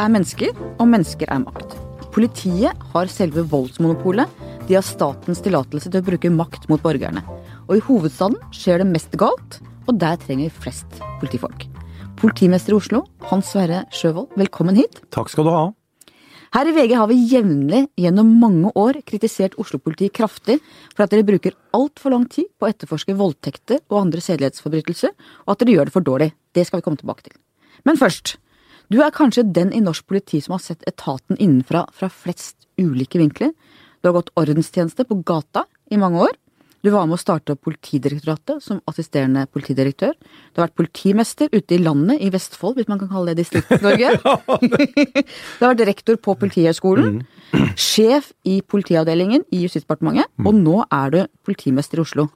er mennesker, og mennesker er makt. Politiet har selve voldsmonopolet. De har statens tillatelse til å bruke makt mot borgerne. Og i hovedstaden skjer det mest galt, og der trenger vi flest politifolk. Politimester i Oslo, Hans Sverre Sjøvold, velkommen hit. Takk skal du ha. Her i VG har vi jevnlig gjennom mange år kritisert Oslo-politiet kraftig for at dere bruker altfor lang tid på å etterforske voldtekter og andre sedelighetsforbrytelser, og at dere gjør det for dårlig. Det skal vi komme tilbake til. Men først. Du er kanskje den i norsk politi som har sett etaten innenfra fra flest ulike vinkler. Du har gått ordenstjeneste på gata i mange år. Du var med å starte opp Politidirektoratet som assisterende politidirektør. Du har vært politimester ute i landet, i Vestfold, hvis man kan kalle det Distrikts-Norge. du har vært rektor på Politihøgskolen. Mm. Sjef i politiavdelingen i Justisdepartementet. Mm. Og nå er du politimester i Oslo.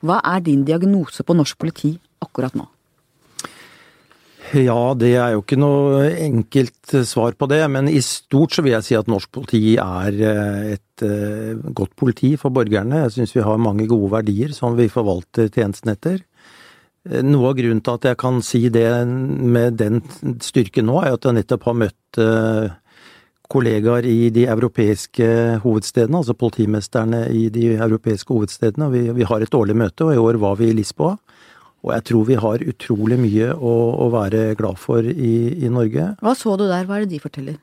Hva er din diagnose på norsk politi akkurat nå? Ja, det er jo ikke noe enkelt svar på det, men i stort så vil jeg si at norsk politi er eh, et eh, godt politi for borgerne. Jeg syns vi har mange gode verdier som vi forvalter tjenesten etter. Eh, noe av grunnen til at jeg kan si det med den styrken nå, er at jeg nettopp har møtt kollegaer i de europeiske hovedstedene, altså politimesterne i de europeiske hovedstedene. Vi har et årlig møte, og i år var vi i Lisboa. Og jeg tror vi har utrolig mye å, å være glad for i, i, Norge. Hva så du der, hva er det de forteller?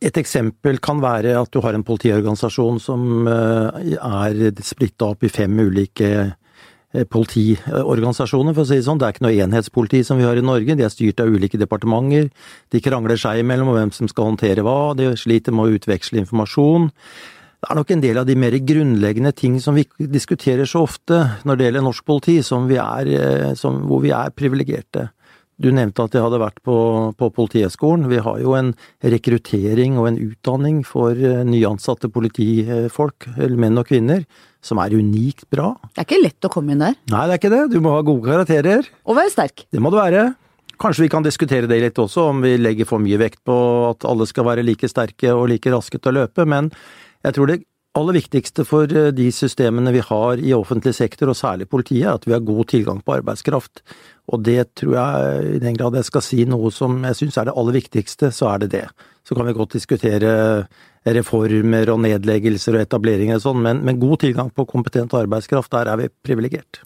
Et eksempel kan være at du har en politiorganisasjon som eh, er splitta opp i fem ulike eh, politiorganisasjoner, for å si det sånn. Det er ikke noe enhetspoliti som vi har i Norge, de er styrt av ulike departementer. De krangler seg imellom om hvem som skal håndtere hva, de sliter med å utveksle informasjon. Det er nok en del av de mer grunnleggende ting som vi diskuterer så ofte når det gjelder norsk politi, som vi er, eh, som, hvor vi er privilegerte. Du nevnte at jeg hadde vært på, på Politihøgskolen. Vi har jo en rekruttering og en utdanning for eh, nyansatte politifolk, menn og kvinner, som er unikt bra. Det er ikke lett å komme inn der? Nei, det er ikke det. Du må ha gode karakterer. Og være sterk. Det må du være. Kanskje vi kan diskutere det litt også, om vi legger for mye vekt på at alle skal være like sterke og like raske til å løpe, men jeg tror det aller viktigste for eh, de systemene vi har i offentlig sektor, og særlig politiet, er at vi har god tilgang på arbeidskraft. Og det tror jeg, i den grad jeg skal si noe som jeg syns er det aller viktigste, så er det det. Så kan vi godt diskutere reformer og nedleggelser og etableringer og sånn, men, men god tilgang på kompetent arbeidskraft, der er vi privilegert.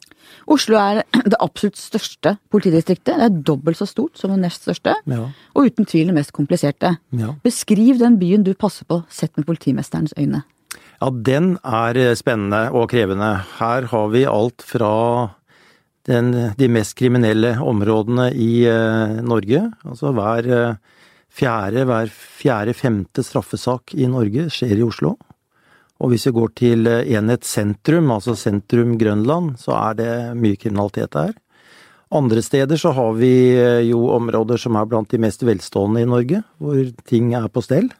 Oslo er det absolutt største politidistriktet. Det er dobbelt så stort som det nest største, ja. og uten tvil det mest kompliserte. Ja. Beskriv den byen du passer på, sett med politimesterens øyne. Ja, den er spennende og krevende. Her har vi alt fra den, de mest kriminelle områdene i uh, Norge. Altså hver uh, fjerde, hver fjerde-femte straffesak i Norge skjer i Oslo. Og hvis vi går til eh, enhet sentrum, altså sentrum Grønland, så er det mye kriminalitet der. Andre steder så har vi eh, jo områder som er blant de mest velstående i Norge, hvor ting er på stell.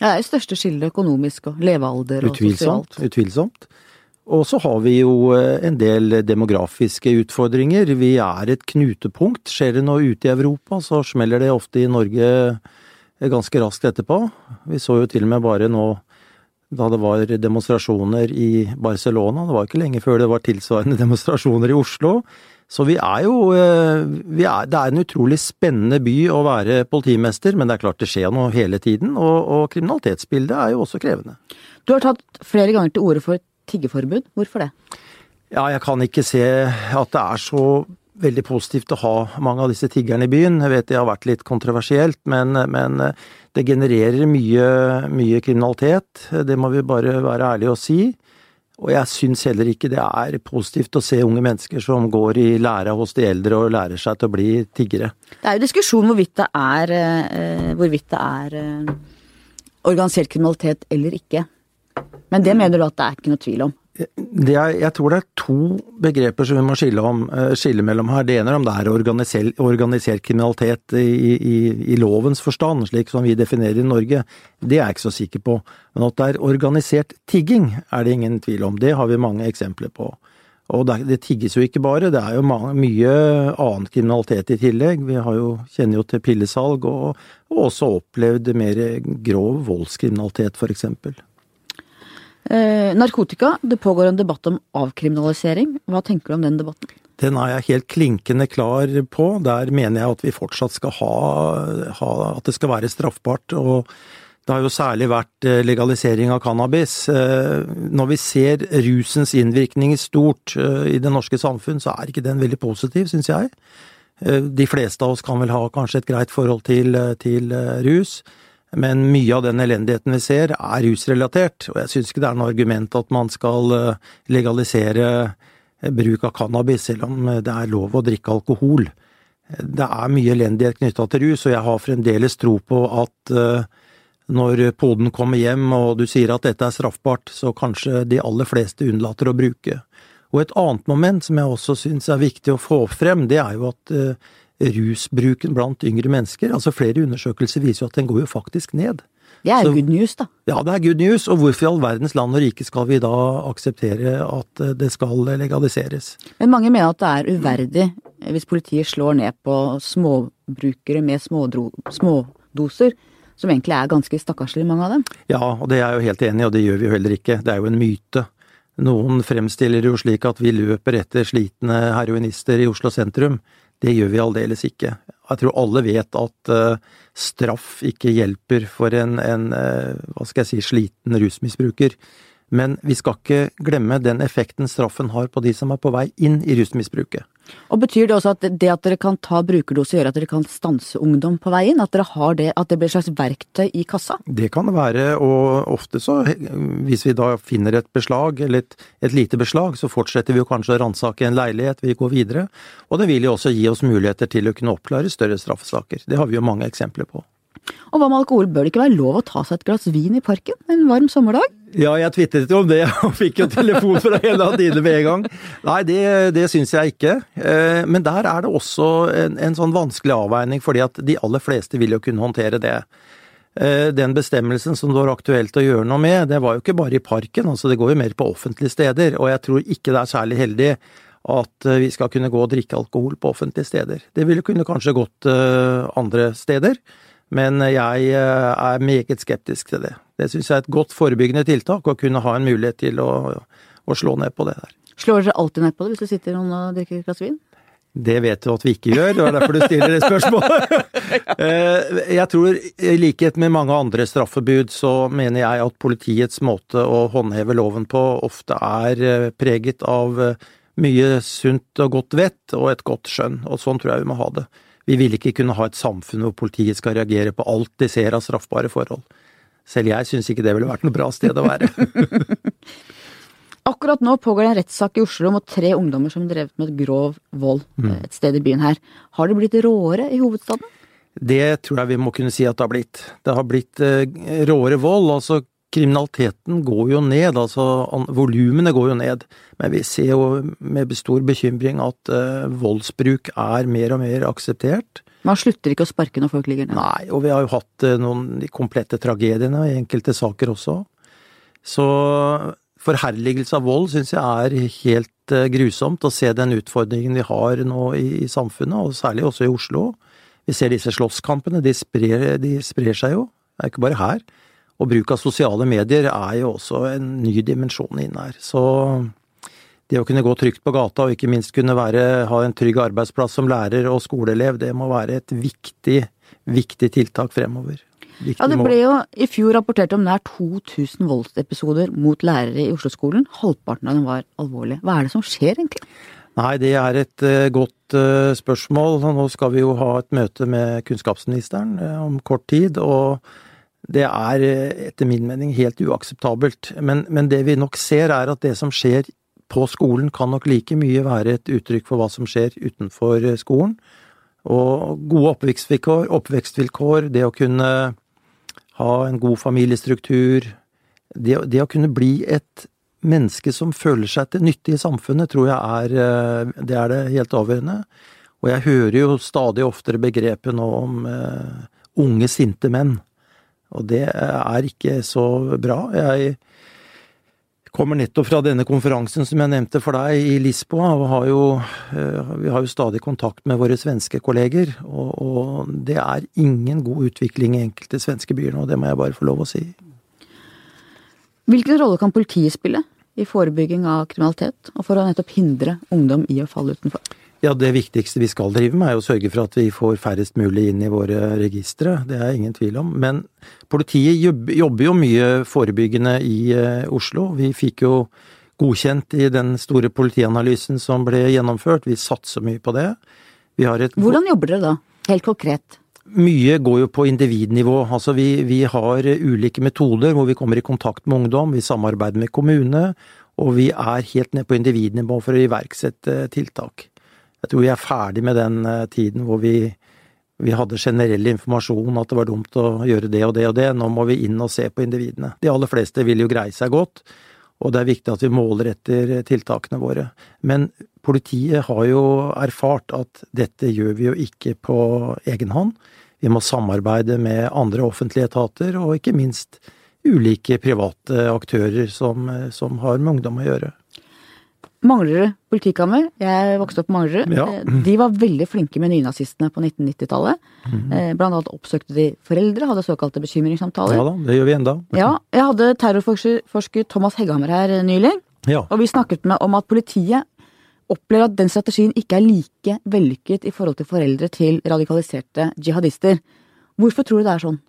Ja, det er største skillet økonomisk og levealder og utvilsomt, sosialt. Utvilsomt. Og så har vi jo eh, en del demografiske utfordringer. Vi er et knutepunkt. Skjer det noe ute i Europa, så smeller det ofte i Norge ganske raskt etterpå. Vi så jo til og med bare nå da det var demonstrasjoner i Barcelona. Det var ikke lenge før det var tilsvarende demonstrasjoner i Oslo. Så vi er jo eh, vi er, Det er en utrolig spennende by å være politimester, men det er klart det skjer noe hele tiden. Og, og kriminalitetsbildet er jo også krevende. Du har tatt flere ganger til orde for tiggeforbud. Hvorfor det? Ja, jeg kan ikke se at det er så veldig positivt å ha mange av disse tiggerne i byen. Jeg vet det har vært litt kontroversielt, men, men det genererer mye, mye, kriminalitet. Det må vi bare være ærlige og si. Og jeg syns heller ikke det er positivt å se unge mennesker som går i læra hos de eldre og lærer seg til å bli tiggere. Det er jo diskusjon hvorvidt det er, eh, hvorvidt det er eh, organisert kriminalitet eller ikke. Men det mener du at det er ikke noe tvil om? Er, jeg tror det er to begreper som vi må skille, om, eh, skille mellom her. Det ene er om det er organisert, organisert kriminalitet i, i, i, lovens forstand, slik som vi definerer i Norge. Det er jeg ikke så sikker på. Men at det er organisert tigging, er det ingen tvil om. Det har vi mange eksempler på. Og det, det tigges jo ikke bare, det er jo mange, mye annen kriminalitet i tillegg. Vi jo, kjenner jo til pillesalg, og, og også opplevd mer grov voldskriminalitet, eksempel. Eh, narkotika. Det pågår en debatt om avkriminalisering. Hva tenker du om den debatten? Den er jeg helt klinkende klar på. Der mener jeg at vi fortsatt skal ha, ha At det skal være straffbart. og det har jo særlig vært eh, legalisering av cannabis. Eh, når vi ser rusens innvirkning i stort i det norske samfunn, så er ikke den veldig positiv, syns jeg. De fleste av oss kan vel ha kanskje et greit forhold til, til rus. Men mye av den elendigheten vi ser, er rusrelatert, og jeg syns ikke det er noe argument at man skal legalisere bruk av cannabis, selv om det er lov å drikke alkohol. Det er mye elendighet knytta til rus, og jeg har fremdeles tro på at når poden kommer hjem og du sier at dette er straffbart, så kanskje de aller fleste unnlater å bruke. Og et annet moment som jeg også syns er viktig å få frem, det er jo at rusbruken blant yngre mennesker, altså flere undersøkelser viser jo at den går jo faktisk ned. Det er så, good news, da. Ja, det er good news. Og hvorfor i all verdens land og rike skal vi da akseptere at eh, det skal legaliseres? Men mange mener at det er uverdig hvis politiet slår ned på småbrukere med smådoser som egentlig er ganske stakkarslige, mange av dem. Ja, og det er jeg jo helt enig i, og det gjør vi jo heller ikke. Det er jo en myte. Noen fremstiller jo slik at vi løper etter slitne heroinister i Oslo sentrum. Det gjør vi aldeles ikke. Jeg tror alle vet at uh, straff ikke hjelper for en, en uh, hva skal jeg si, sliten rusmisbruker. Men vi skal ikke glemme den effekten straffen har på de som er på vei inn i rusmisbruket. Og Betyr det også at det at dere kan ta brukerdose gjør at dere kan stanse ungdom på veien? At dere har det, at det blir et slags verktøy i kassa? Det kan det være, og ofte så, hvis vi da finner et beslag, eller et, et lite beslag, så fortsetter vi jo kanskje å ransake en leilighet, vi går videre. Og det vil jo også gi oss muligheter til å kunne oppklare større straffesaker. Det har vi jo mange eksempler på. Og hva med alkohol, bør det ikke være lov å ta seg et glass vin i parken en varm sommerdag? Ja, jeg tvitret jo om det, og fikk jo telefon fra en av dine med en gang. Nei, det, det syns jeg ikke. Eh, men der er det også en, en, sånn vanskelig avveining, fordi at de aller fleste vil jo kunne håndtere det. Eh, den bestemmelsen som det var aktuelt å gjøre noe med, det var jo ikke bare i parken, altså det går jo mer på offentlige steder. Og jeg tror ikke det er særlig heldig at eh, vi skal kunne gå og drikke alkohol på offentlige steder. Det ville kunne kanskje gått andre steder. Men jeg eh, er meget skeptisk til det. Det syns jeg er et godt forebyggende tiltak, å kunne ha en mulighet til å, å slå ned på det der. Slår dere alltid ned på det hvis du sitter noen og drikker et glass vin? Det vet du at vi ikke gjør, det er derfor du stiller det spørsmålet. Eh, jeg tror, i likhet med mange andre straffebud, så mener jeg at politiets måte å håndheve loven på ofte er eh, preget av mye sunt og godt vett og et godt skjønn, og sånn tror jeg vi må ha det. Vi vil ikke kunne ha et samfunn hvor politiet skal reagere på alt de ser av straffbare forhold. Selv jeg syns ikke det ville vært noe bra sted å være. Akkurat nå pågår det en rettssak i Oslo mot tre ungdommer som drevet med grov vold mm. et sted i byen her. Har det blitt råere i hovedstaden? Det tror jeg vi må kunne si at det har blitt. Det har blitt uh, råere vold. Altså kriminaliteten går jo ned, altså volumene går jo ned. Men vi ser jo med stor bekymring at uh, voldsbruk er mer og mer akseptert. Man slutter ikke å sparke når folk ligger ned? Nei, og vi har jo hatt uh, noen komplette tragediene i enkelte saker også. Så forherligelse av vold syns jeg er helt uh, grusomt, å se den utfordringen vi har nå i, i, samfunnet, og særlig også i Oslo. Vi ser disse slåsskampene, de sprer, de sprer seg jo. Det er ikke bare her. Og bruk av sosiale medier er jo også en ny dimensjon inn her. Så det å kunne gå trygt på gata, og ikke minst kunne være, ha en trygg arbeidsplass som lærer og skoleelev, det må være et viktig, viktig tiltak fremover. Viktig ja, Det ble jo i fjor rapportert om nær 2000 voldsepisoder mot lærere i Oslo-skolen. Halvparten av dem var alvorlige. Hva er det som skjer, egentlig? Nei, det er et uh, godt uh, spørsmål. Nå skal vi jo ha et møte med kunnskapsministeren uh, om kort tid. og det er etter min mening helt uakseptabelt. Men, men, det vi nok ser er at det som skjer på skolen kan nok like mye være et uttrykk for hva som skjer utenfor skolen. Og gode oppvekstvilkår, oppvekstvilkår det å kunne ha en god familiestruktur, det, det, å kunne bli et menneske som føler seg til nytte i samfunnet, tror jeg er det, er det helt avgjørende. Og jeg hører jo stadig oftere begrepet nå om uh, unge, sinte menn. Og det er ikke så bra. Jeg kommer nettopp fra denne konferansen som jeg nevnte for deg i Lisboa, og har jo, eh, vi har jo stadig kontakt med våre svenske kolleger. Og, og det er ingen god utvikling i enkelte svenske byer nå, det må jeg bare få lov å si. Hvilken rolle kan politiet spille i forebygging av kriminalitet, og for å nettopp hindre ungdom i å falle utenfor? Ja, Det viktigste vi skal drive med, er å sørge for at vi får færrest mulig inn i våre registre. Det er ingen tvil om. Men politiet jobber jo mye forebyggende i eh, Oslo. Vi fikk jo godkjent i den store politianalysen som ble gjennomført. Vi satser mye på det. Hvordan jobber dere da, helt konkret? Mye går jo på individnivå. Altså vi, vi, har ulike metoder hvor vi kommer i kontakt med ungdom, vi samarbeider med kommune, og vi er helt ned på individnivå for å iverksette tiltak. Jeg tror vi er ferdig med den eh, tiden hvor vi, vi hadde generell informasjon at det var dumt å gjøre det og det og det. Nå må vi inn og se på individene. De aller fleste vil jo greie seg godt, og det er viktig at vi måler etter tiltakene våre. Men politiet har jo erfart at dette gjør vi jo ikke på egen hånd. Vi må samarbeide med andre offentlige etater, og ikke minst ulike private aktører som, som har med ungdom å gjøre. Manglerud politikammer, jeg vokste opp på Manglerud, ja. Eh, de var veldig flinke med nynazistene på 1990-tallet. Mm. Blant annet oppsøkte de foreldre, hadde såkalte bekymringssamtaler. Ja da, det gjør vi enda. Ja, jeg hadde terrorforsker Thomas Hegghammer her nylig, ja. og vi snakket med om at politiet opplever at den strategien ikke er like vellykket i forhold til foreldre til radikaliserte jihadister. Hvorfor tror du det er sånn?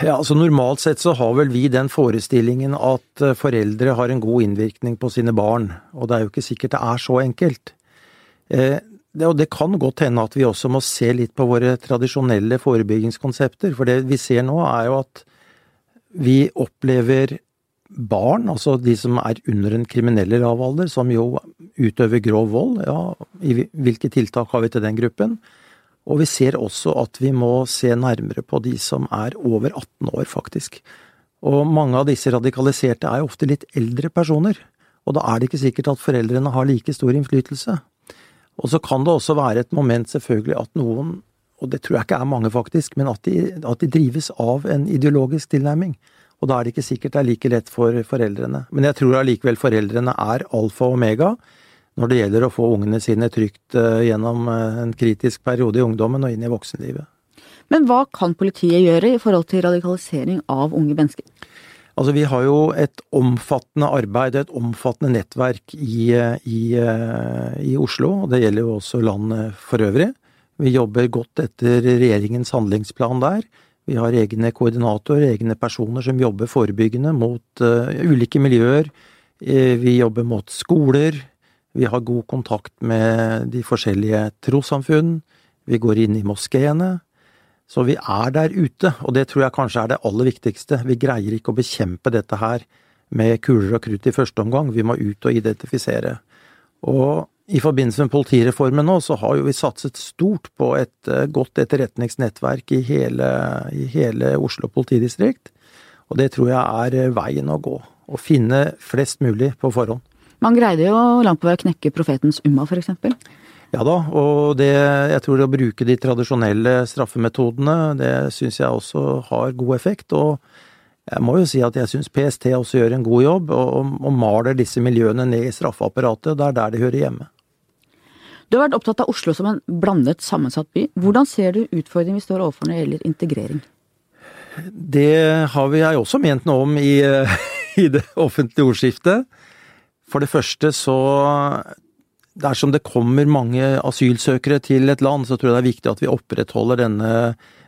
Ja, altså Normalt sett så har vel vi den forestillingen at eh, foreldre har en god innvirkning på sine barn, og det er jo ikke sikkert det er så enkelt. Eh, det, og det kan godt hende at vi også må se litt på våre tradisjonelle forebyggingskonsepter, for det vi ser nå er jo at vi opplever barn, altså de som er under en kriminell lavalder, som jo utøver grov vold, ja, i hvilke tiltak har vi til den gruppen? Og vi ser også at vi må se nærmere på de som er over 18 år, faktisk. Og mange av disse radikaliserte er jo ofte litt eldre personer, og da er det ikke sikkert at foreldrene har like stor innflytelse. Og så kan det også være et moment, selvfølgelig, at noen, og det tror jeg ikke er mange faktisk, men at de, at de drives av en ideologisk tilnærming. Og da er det ikke sikkert det er like lett for foreldrene. Men jeg tror allikevel foreldrene er alfa og omega når det gjelder å få ungene sine trygt eh, gjennom eh, en kritisk periode i ungdommen og inn i voksenlivet. Men hva kan politiet gjøre i forhold til radikalisering av unge mennesker? Altså, vi har jo et omfattende arbeid, et omfattende nettverk i, i, eh, i Oslo, og det gjelder jo også landet for øvrig. Vi jobber godt etter regjeringens handlingsplan der. Vi har egne koordinatorer, egne personer som jobber forebyggende mot uh, ulike miljøer. Vi jobber mot skoler. Vi har god kontakt med de forskjellige trossamfunn. Vi går inn i moskeene. Så vi er der ute, og det tror jeg kanskje er det aller viktigste. Vi greier ikke å bekjempe dette her med kuler og krutt i første omgang, vi må ut og identifisere. Og i forbindelse med politireformen nå, så har jo vi satset stort på et uh, godt etterretningsnettverk i hele, i hele, Oslo politidistrikt. Og det tror jeg er veien å gå. Å finne flest mulig på forhånd. Man greide jo langt på vei å knekke profetens umma, eksempel. Ja da, og det, jeg tror det å bruke de tradisjonelle straffemetodene, det syns jeg også har god effekt. og jeg må jo si at jeg syns PST også gjør en god jobb, og, og maler disse miljøene ned i straffeapparatet. Det er der de hører hjemme. Du har vært opptatt av Oslo som en blandet, sammensatt by. Hvordan ser du utfordringen vi står overfor når det gjelder integrering? Det har vi jeg også ment noe om i, i det offentlige ordskiftet. For det første så Dersom det kommer mange asylsøkere til et land, så tror jeg det er viktig at vi opprettholder denne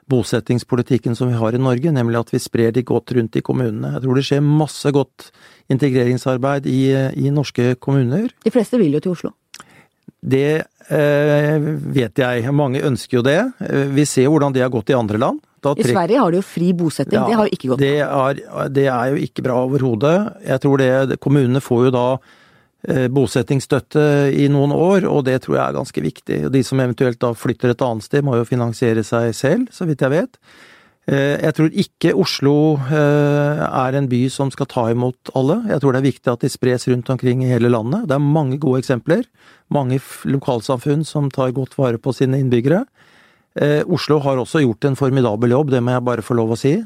bosettingspolitikken som vi har i Norge, nemlig at vi sprer de godt rundt i kommunene. Jeg tror det skjer masse godt integreringsarbeid i, i norske kommuner. De fleste vil jo til Oslo? Det eh, vet jeg. Mange ønsker jo det. Eh, vi ser hvordan det har gått i andre land. I Sverige har de jo fri bosetting, ja, det har jo ikke gått det er, det er jo ikke bra overhodet. Jeg tror det Kommunene får jo da eh, bosettingsstøtte i noen år, og det tror jeg er ganske viktig. De som eventuelt da flytter et annet sted, må jo finansiere seg selv, så vidt jeg vet. Eh, jeg tror ikke Oslo eh, er en by som skal ta imot alle. Jeg tror det er viktig at de spres rundt omkring i hele landet. Det er mange gode eksempler. Mange lokalsamfunn som tar godt vare på sine innbyggere. Eh, Oslo har også gjort en formidabel jobb, det må jeg bare få lov å si.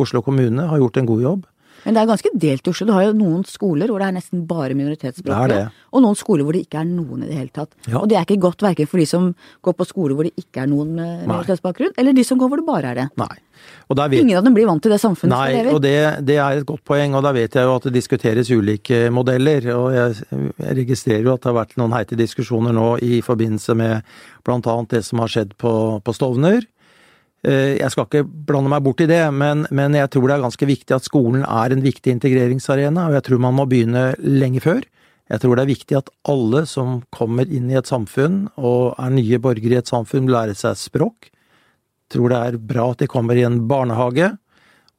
Oslo kommune har gjort en god jobb. Men det er ganske delt i Oslo. Du har jo noen skoler hvor det er nesten bare minoritetsspråklige. Og noen skoler hvor det ikke er noen i det hele tatt. Ja. Og det er ikke godt verken for de som går på skole hvor det ikke er noen med minoritetsbakgrunn, eller de som går hvor det bare er det. Nei. Og der vet Ingen av dem blir vant til det samfunnet Nei, som lever. og det, det er et godt poeng, og da vet jeg jo at det diskuteres ulike modeller. Og jeg, jeg registrerer jo at det har vært noen heite diskusjoner nå i forbindelse med annet det som har skjedd på, på Stovner. Eh, Jeg skal ikke blande meg bort i det, men, men jeg tror det er ganske viktig at skolen er en viktig integreringsarena, og jeg tror man må begynne lenge før. Jeg tror det er viktig at alle som kommer inn i et samfunn og er nye borgere i et samfunn, lærer seg språk. Jeg tror det er bra at de kommer i en barnehage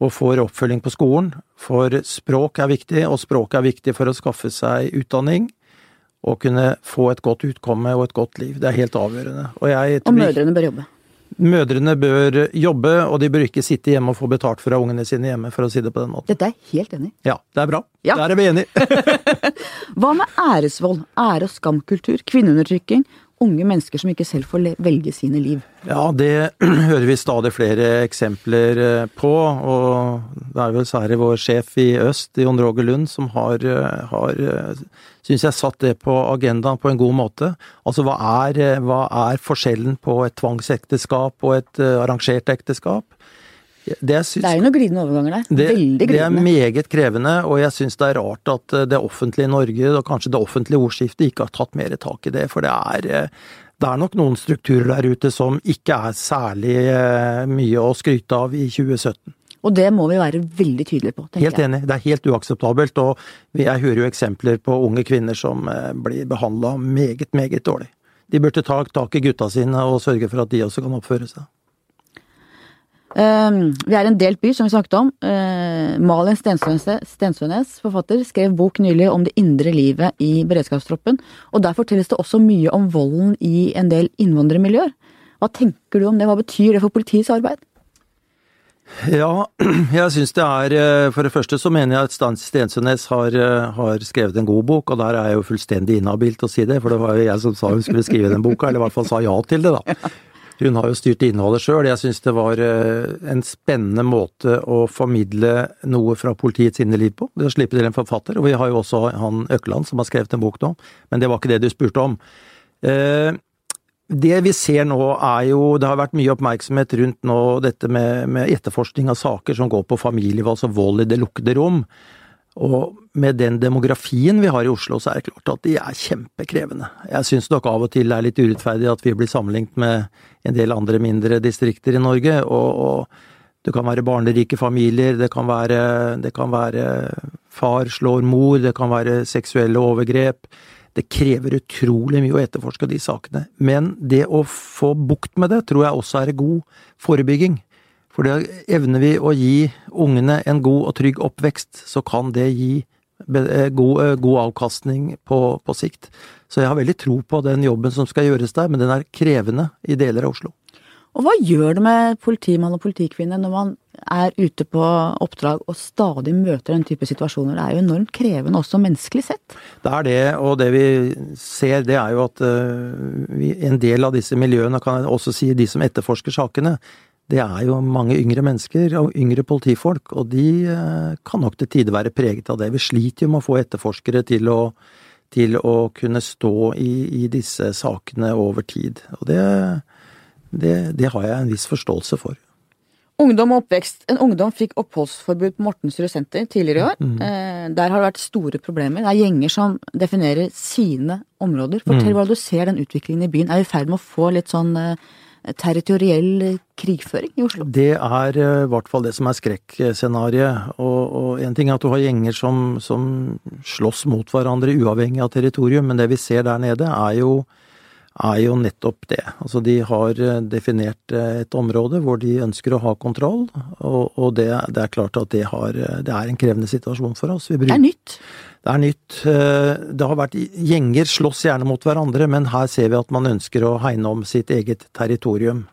og får oppfølging på skolen, for språk er viktig, og språk er viktig for å skaffe seg utdanning og kunne få et godt utkomme og et godt liv. Det er helt avgjørende. Og, Og mødrene bør jobbe. Mødrene bør jobbe, og de bør ikke sitte hjemme og få betalt for å ha ungene sine hjemme, for å si det på den måten. Dette er jeg helt enig i. Ja, det er bra. Ja. Der er vi enige. Hva med æresvold, ære- og skamkultur, kvinneundertrykking, unge mennesker som ikke selv får velge sine liv? Ja, det hører vi stadig flere eksempler eh, på, og det er vel særlig vår sjef i øst, Jon Roger Lund, som har, eh, har syns jeg satt det på agendaen på en god måte. Altså hva er, eh, hva er forskjellen på et tvangsekteskap og et eh, arrangert ekteskap? Det syns Det er jo noen glidende overganger der. Det, Veldig det er meget krevende, og jeg syns det er rart at eh, det offentlige Norge, og kanskje det offentlige ordskiftet, ikke har tatt mer tak i det. For det er, eh, det er nok noen strukturer der ute som ikke er særlig eh, mye å skryte av i 2017. Og det må vi være veldig tydelige på, tenker Helt jeg. enig, det er helt uakseptabelt. Og jeg hører jo eksempler på unge kvinner som blir behandla meget, meget dårlig. De burde ta tak i gutta sine og sørge for at de også kan oppføre seg. Ehm, vi er en delt by, som vi snakket om. Uh, Malin Stensønes, forfatter, skrev bok nylig om det indre livet i beredskapstroppen. Og der fortelles det også mye om volden i en del innvandrermiljøer. Hva tenker du om det, hva betyr det for politiets arbeid? Ja, jeg syns det er eh, For det første så mener jeg at Stensønes har, eh, har skrevet en god bok, og der er jeg jo fullstendig inhabil til å si det, for det var jo jeg som sa hun skulle skrive den boka, eller i hvert fall sa ja til det, da. Hun har jo styrt innholdet sjøl. Jeg syns det var eh, en spennende måte å formidle noe fra politiets inneliv på. Det å slippe til en forfatter. Og vi har jo også han Økland som har skrevet en bok nå, men det var ikke det du spurte om. Eh, det vi ser nå er jo, det har vært mye oppmerksomhet rundt nå dette med, med etterforskning av saker som går på familievold, altså vold i det lukkede rom. Og med den demografien vi har i Oslo, så er det klart at de er kjempekrevende. Jeg syns nok av og til det er litt urettferdig at vi blir sammenlignet med en del andre mindre distrikter i Norge. Og, og det kan være barnerike familier, det kan være, det kan være far slår mor, det kan være seksuelle overgrep. Det krever utrolig mye å etterforske de sakene. Men det å få bukt med det, tror jeg også er god forebygging. For det evner vi å gi ungene en god og trygg oppvekst, så kan det gi god, eh, god avkastning på, på sikt. Så jeg har veldig tro på den jobben som skal gjøres der, men den er krevende i deler av Oslo. Og hva gjør det med politimann og politikvinne når man er ute på oppdrag og stadig møter den type situasjoner? Det er jo enormt krevende også menneskelig sett. Det er det, og det vi ser det er jo at uh, vi, en del av disse miljøene, kan jeg også si de som etterforsker sakene, det er jo mange yngre mennesker og yngre politifolk, og de eh, kan nok til tider være preget av det. Vi sliter jo med å få etterforskere til å, til å kunne stå i, i disse sakene over tid. Og det, det, det har jeg en viss forståelse for. Ungdom og oppvekst. En ungdom fikk oppholdsforbud på Mortensrud senter tidligere i år. Mm. der har det vært store problemer. Det er gjenger som definerer sine områder. Fortell hvordan du ser den utviklingen i byen. Er i ferd med å få litt sånn eh, territoriell krigføring i Oslo? Det er eh, i hvert fall det som er skrekkscenarioet. Og, en ting er at du har gjenger som, som slåss mot hverandre uavhengig av territorium, men det vi ser der nede er jo, er jo nettopp det. Altså de har eh, definert eh, et område hvor de ønsker å ha kontroll, og, og det, det er klart at det, har, det er en krevende situasjon for oss. Vi Det er nytt. Det er nytt. Eh, Det har vært Gjenger slåss gjerne mot hverandre, men her ser vi at man ønsker å hegne om sitt eget territorium.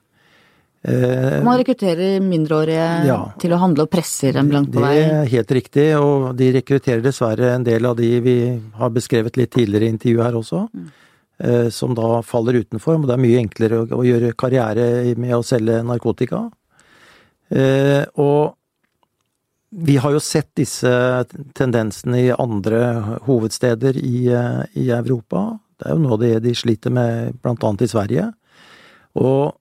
Eh, Man rekrutterer mindreårige Ja. til å handle og presser dem langt på vei? Det er helt riktig, og de rekrutterer dessverre en del av de vi har beskrevet litt tidligere i intervjuet her også, eh, som da faller utenfor. Men det er mye enklere å, gjøre karriere med å selge narkotika. Og vi har jo sett disse tendensene i andre hovedsteder i, i Europa. Det er jo noe de, de sliter med, blant annet i Sverige. Og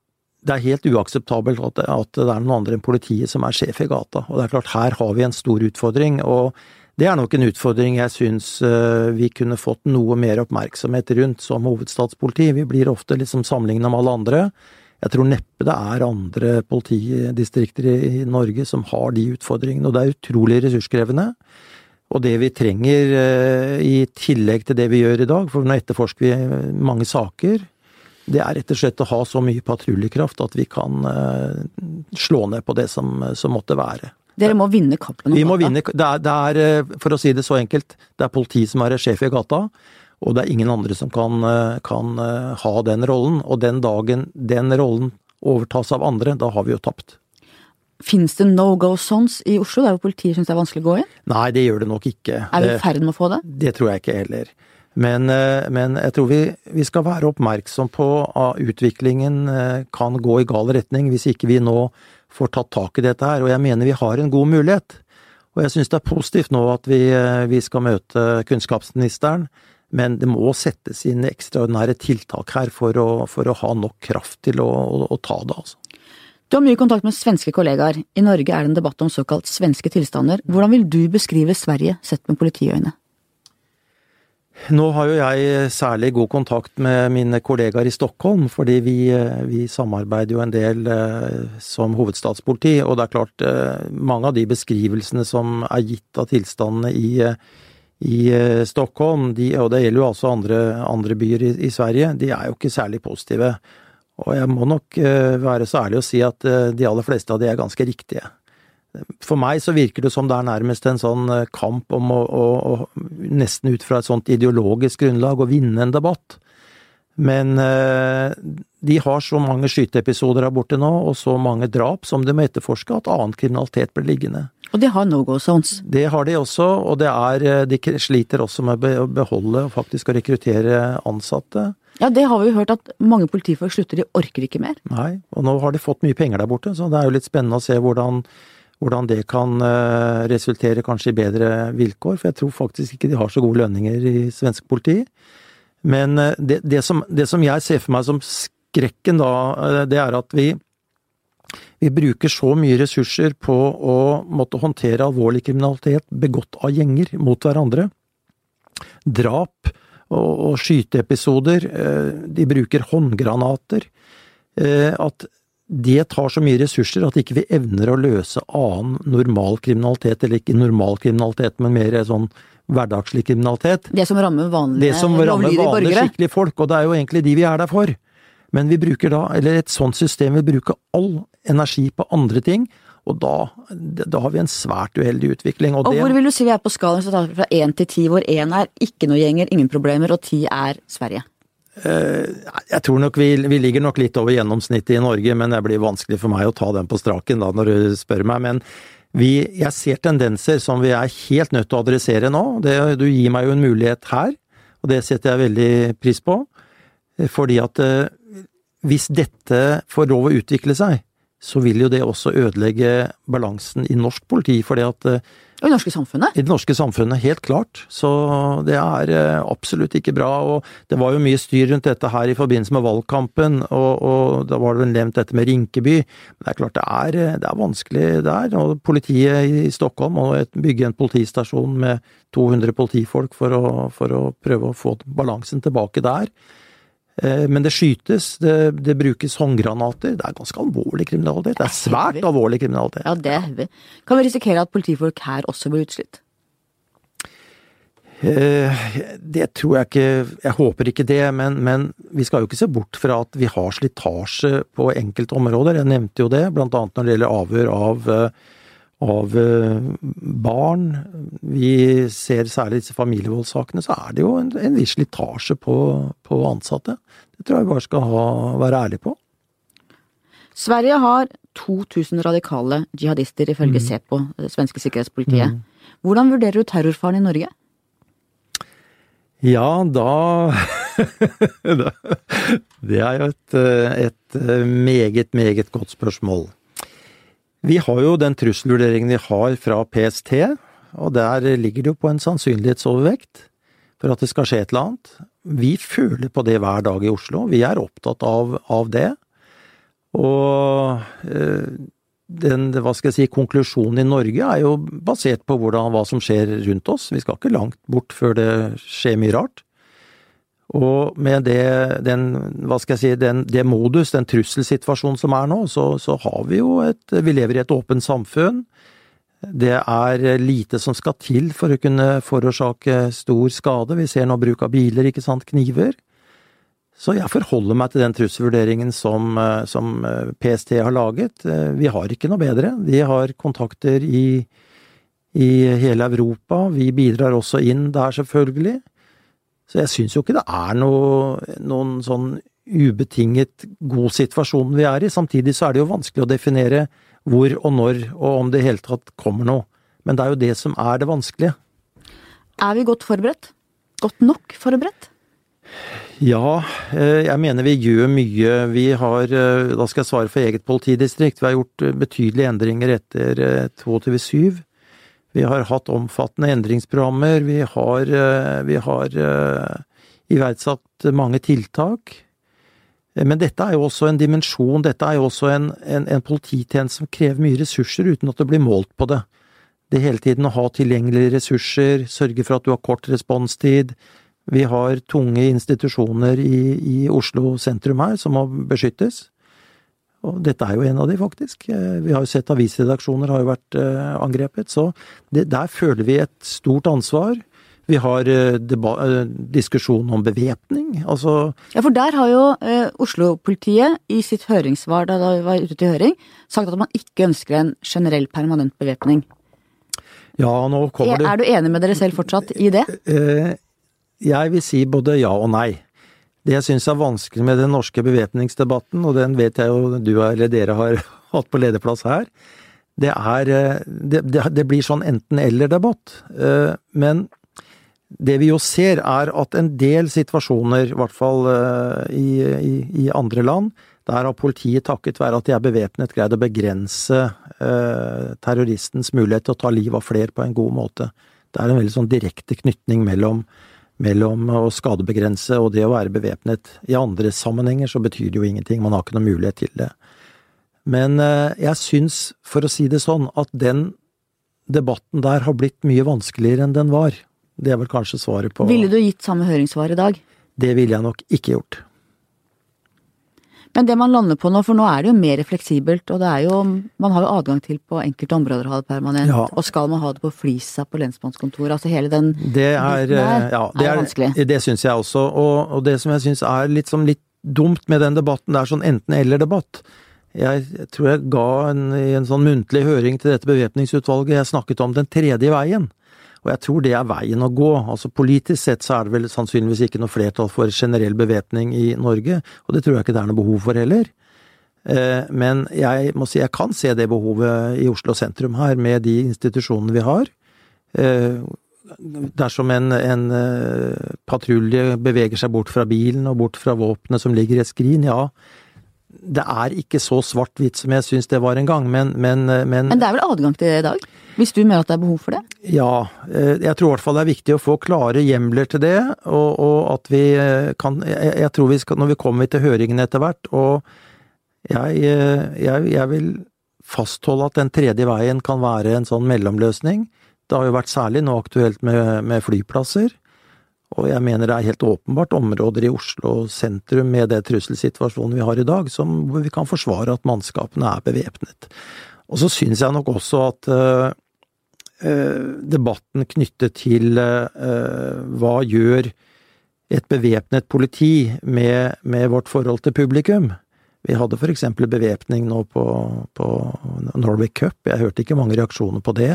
det er helt uakseptabelt at at det er noen andre enn politiet som er sjef i gata. Og det er klart, her har vi en stor utfordring. og det er nok en utfordring jeg syns eh, vi kunne fått noe mer oppmerksomhet rundt som hovedstadspoliti. Vi blir ofte liksom sammenligna med alle andre. Jeg tror neppe det er andre politidistrikter i Norge som har de utfordringene, og det er utrolig ressurskrevende. Og det vi trenger eh, i tillegg til det vi gjør i dag, for nå etterforsker vi mange saker, det er rett og slett å ha så mye patruljekraft at vi kan eh, slå ned på det som, som måtte være. Dere må vinne kampen Vi må vinne, det er, det er, eh, for å si det så enkelt, det er politi som er sjef i gata. Og det er ingen andre som kan, eh, kan eh, ha den rollen. Og den dagen den rollen overtas av andre, da har vi jo tapt. Fins det no go sons i Oslo, der hvor politiet syns det er vanskelig å gå inn? Nei, det gjør det nok ikke. Er vi i ferd med å få det? Det tror jeg ikke heller. Men, men jeg tror vi, vi, skal være oppmerksom på at utviklingen kan gå i gal retning hvis ikke vi nå får tatt tak i dette her, og jeg mener vi har en god mulighet. Og jeg syns det er positivt nå at vi, eh, vi skal møte kunnskapsministeren, men det må settes inn ekstraordinære tiltak her for å, for å ha nok kraft til å, å, å ta det, altså. Du har mye kontakt med svenske kollegaer. I Norge er det en debatt om såkalt svenske tilstander. Hvordan vil du beskrive Sverige sett med politiøyne? Nå har jo jeg særlig god kontakt med mine kollegaer i Stockholm, fordi vi, vi, samarbeider jo en del eh, som hovedstadspoliti. Og det er klart, eh, mange av de beskrivelsene som er gitt av tilstandene i, i eh, Stockholm, de, og det gjelder jo altså andre, andre byer i, i, Sverige, de er jo ikke særlig positive. Og jeg må nok være så ærlig å si at de aller fleste av de er ganske riktige. For meg så virker det som det er nærmest en sånn eh, kamp om å, å, å nesten ut fra et sånt ideologisk grunnlag å vinne en debatt. Men eh, de har så mange skyteepisoder her borte nå, og så mange drap som de må etterforske, at annen kriminalitet blir liggende. Og de har no go zones? Det har de også, og det er, eh, de sliter også med å beholde og faktisk å rekruttere ansatte. Ja, det har vi jo hørt at mange politifolk slutter, de orker ikke mer. Nei, og nå har de fått mye penger der borte, så det er jo litt spennende å se hvordan hvordan det kan eh, resultere kanskje i bedre vilkår, for jeg tror faktisk ikke de har så gode lønninger i svensk politi. Men eh, det, det, som, det som, jeg ser for meg som skrekken da, eh, det er at vi, vi bruker så mye ressurser på å måtte håndtere alvorlig kriminalitet begått av gjenger mot hverandre. Drap og, og skyteepisoder. De bruker håndgranater. At det tar så mye ressurser at ikke vi evner å løse annen normal kriminalitet, eller ikke normal kriminalitet, men mer sånn hverdagslig kriminalitet. Det som rammer vanlige, det som rammer vanlige, skikkelige folk, og det er jo egentlig de vi er der for. Men vi bruker da, eller et sånt system vil bruke all energi på andre ting, og da, da har vi en svært uheldig utvikling. Og, og det, hvor vil du si vi er på skalaen fra én til ti, hvor én er ikke noe gjenger, ingen problemer, og ti er Sverige? Eh, jeg tror nok vi, vi, ligger nok litt over gjennomsnittet i Norge, men det blir vanskelig for meg å ta den på straken da, når du spør meg. Men vi, jeg ser tendenser som vi er helt nødt til å adressere nå. Det, du gir meg jo en mulighet her, og det setter jeg veldig pris på. Fordi at eh, hvis dette får lov å utvikle seg, så vil jo det også ødelegge balansen i norsk politi. fordi at eh, og i det norske samfunnet? I det norske samfunnet, helt klart. Så det er eh, absolutt ikke bra. Og det var jo mye styr rundt dette her i forbindelse med valgkampen, og, og da var det vel nevnt dette med Rinkeby. Men det er klart det er, eh, det er vanskelig der. Og politiet i Stockholm må bygge en politistasjon med 200 politifolk for å, for å prøve å få balansen tilbake der. Eh, men det skytes, det, det, brukes håndgranater. Det er ganske alvorlig kriminalitet. Det er svært alvorlig kriminalitet. Ja, det er heavy. Kan vi risikere at politifolk her også blir utslitt? Eh, det tror jeg ikke Jeg håper ikke det, men, men, vi skal jo ikke se bort fra at vi har slitasje på enkelte områder. Jeg nevnte jo det, blant annet når det gjelder avhør av eh, av eh, barn. Vi ser særlig disse familievoldssakene, så er det jo en, en viss slitasje på, på, ansatte. Det tror jeg vi bare skal ha, være ærlige på. Sverige har 2000 radikale jihadister, ifølge mm. SEPO, det svenske sikkerhetspolitiet. Mm. Hvordan vurderer du terrorfaren i Norge? Ja, da Det er jo et, et meget, meget godt spørsmål. Vi har jo den trusselvurderingen vi har fra PST, og der ligger det jo på en sannsynlighetsovervekt for at det skal skje et eller annet. Vi føler på det hver dag i Oslo. Vi er opptatt av, av det. Og øh, den, hva skal jeg si, konklusjonen i Norge er jo basert på hvordan, hva som skjer rundt oss. Vi skal ikke langt bort før det skjer mye rart. Og med det, den, hva skal jeg si, den, det modus, den trusselsituasjonen som er nå, så, så har vi jo et Vi lever i et åpent samfunn. Det er lite som skal til for å kunne forårsake stor skade. Vi ser nå bruk av biler, ikke sant, kniver. Så jeg forholder meg til den trusselvurderingen som, som PST har laget. Vi har ikke noe bedre. De har kontakter i, i hele Europa. Vi bidrar også inn der, selvfølgelig. Så jeg syns jo ikke det er noe, noen sånn ubetinget god situasjon vi er i. Samtidig så er det jo vanskelig å definere hvor og når, og om det i hele tatt kommer noe. Men det er jo det som er det vanskelige. Er vi godt forberedt? Godt nok forberedt? Ja, eh, jeg mener vi gjør mye. Vi har, eh, da skal jeg svare for eget politidistrikt, vi har gjort eh, betydelige endringer etter 22.7. Vi har hatt omfattende endringsprogrammer. Vi har, eh, vi har uh, iverksatt mange tiltak. Eh, men dette er jo også en dimensjon, dette er jo også en, en, en polititjeneste som krever mye ressurser uten at det blir målt på det. Det hele tiden å ha tilgjengelige ressurser, sørge for at du har kort responstid. Vi har tunge institusjoner i, i Oslo sentrum her som må beskyttes. Og dette er jo en av de, faktisk. Eh, vi har jo sett avisredaksjoner har jo vært uh, angrepet. Så det, der føler vi et stort ansvar. Vi har uh, diskusjon om bevæpning. Altså Ja, for der har jo eh, Oslo-politiet i sitt høringssvar da vi var ute til høring, sagt at man ikke ønsker en generell permanent bevæpning. Ja, nå kommer det Er du enig med dere selv fortsatt i det? Jeg vil si både ja og nei. Det jeg syns er vanskelig med den norske bevæpningsdebatten, og den vet jeg jo du eller dere har hatt på lederplass her, det er eh, Det, det, blir sånn enten-eller-debatt. Eh, men det vi jo ser, er at en del situasjoner, i hvert fall eh, i, i, andre land, der har politiet takket være at de er bevæpnet, greid å begrense terroristens mulighet til å ta liv av flere på en god måte. Det er en veldig sånn direkte knytning mellom mellom å skadebegrense og det å være bevæpnet. I andre sammenhenger så betyr det jo ingenting, man har ikke noen mulighet til det. Men eh, jeg syns, for å si det sånn, at den debatten der har blitt mye vanskeligere enn den var. Det er vel kanskje svaret på Ville du gitt samme høringssvar i dag? Det ville jeg nok ikke gjort. Men det man lander på nå, for nå er det jo mer fleksibelt, og det er jo Man har jo adgang til på enkelte områder å ha det permanent, Ja. og skal man ha det på Flisa på lensmannskontoret, altså hele den Det er, biten der eh, ja, det er vanskelig. Det syns jeg også. Og, og det som jeg syns er litt, som litt dumt med den debatten, det er sånn enten-eller-debatt. Jeg tror jeg ga en, i en sånn muntlig høring til dette bevæpningsutvalget, jeg snakket om den tredje veien. Og jeg tror det er veien å gå. Altså Politisk sett så er det vel sannsynligvis ikke noe flertall for generell bevæpning i Norge, og det tror jeg ikke det er noe behov for heller. Eh, Men jeg må si jeg kan se det behovet i Oslo sentrum her, med de institusjonene vi har. Eh, Dersom en, en eh, patrulje beveger seg bort fra bilen og bort fra våpenet som ligger i et skrin, ja. Det er ikke så svart-hvitt som jeg syns det var en gang, men, men, men Men det er vel adgang til det i dag? Hvis du mener at det er behov for det? Ja, eh, jeg tror i hvert fall det er viktig å få klare hjemler til det, og, og at vi eh, kan jeg, tror vi skal, når vi kommer til høringen etter hvert, og jeg, eh, jeg, jeg vil fastholde at den tredje veien kan være en sånn mellomløsning. Det har jo vært særlig nå aktuelt med, med flyplasser, og jeg mener det er helt åpenbart områder i Oslo sentrum med det trusselsituasjonen vi har i dag, som, vi kan forsvare at mannskapene er bevæpnet. Og så syns jeg nok også at debatten knyttet til eh, hva gjør et bevæpnet politi med, med vårt forhold til publikum. Vi hadde for eksempel bevæpning nå på, på Norway Cup, jeg hørte ikke mange reaksjoner på det.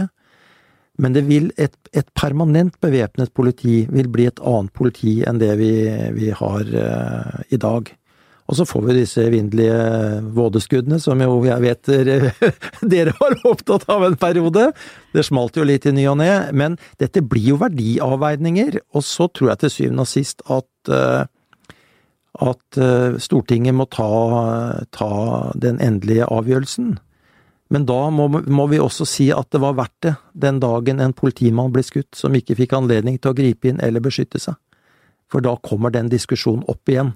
Men det vil et, et permanent bevæpnet politi vil bli et annet politi enn det vi, vi har uh, i dag. Og så får vi disse evinnelige vådeskuddene, som jo jeg vet dere, var opptatt av en periode. Det smalt jo litt i ny og ne, men dette blir jo verdiavveininger, og så tror jeg til syvende og sist at eh, at eh, Stortinget må ta, ta den endelige avgjørelsen. Men da må, må, vi også si at det var verdt det, den dagen en politimann ble skutt som ikke fikk anledning til å gripe inn eller beskytte seg. For da kommer den diskusjonen opp igjen.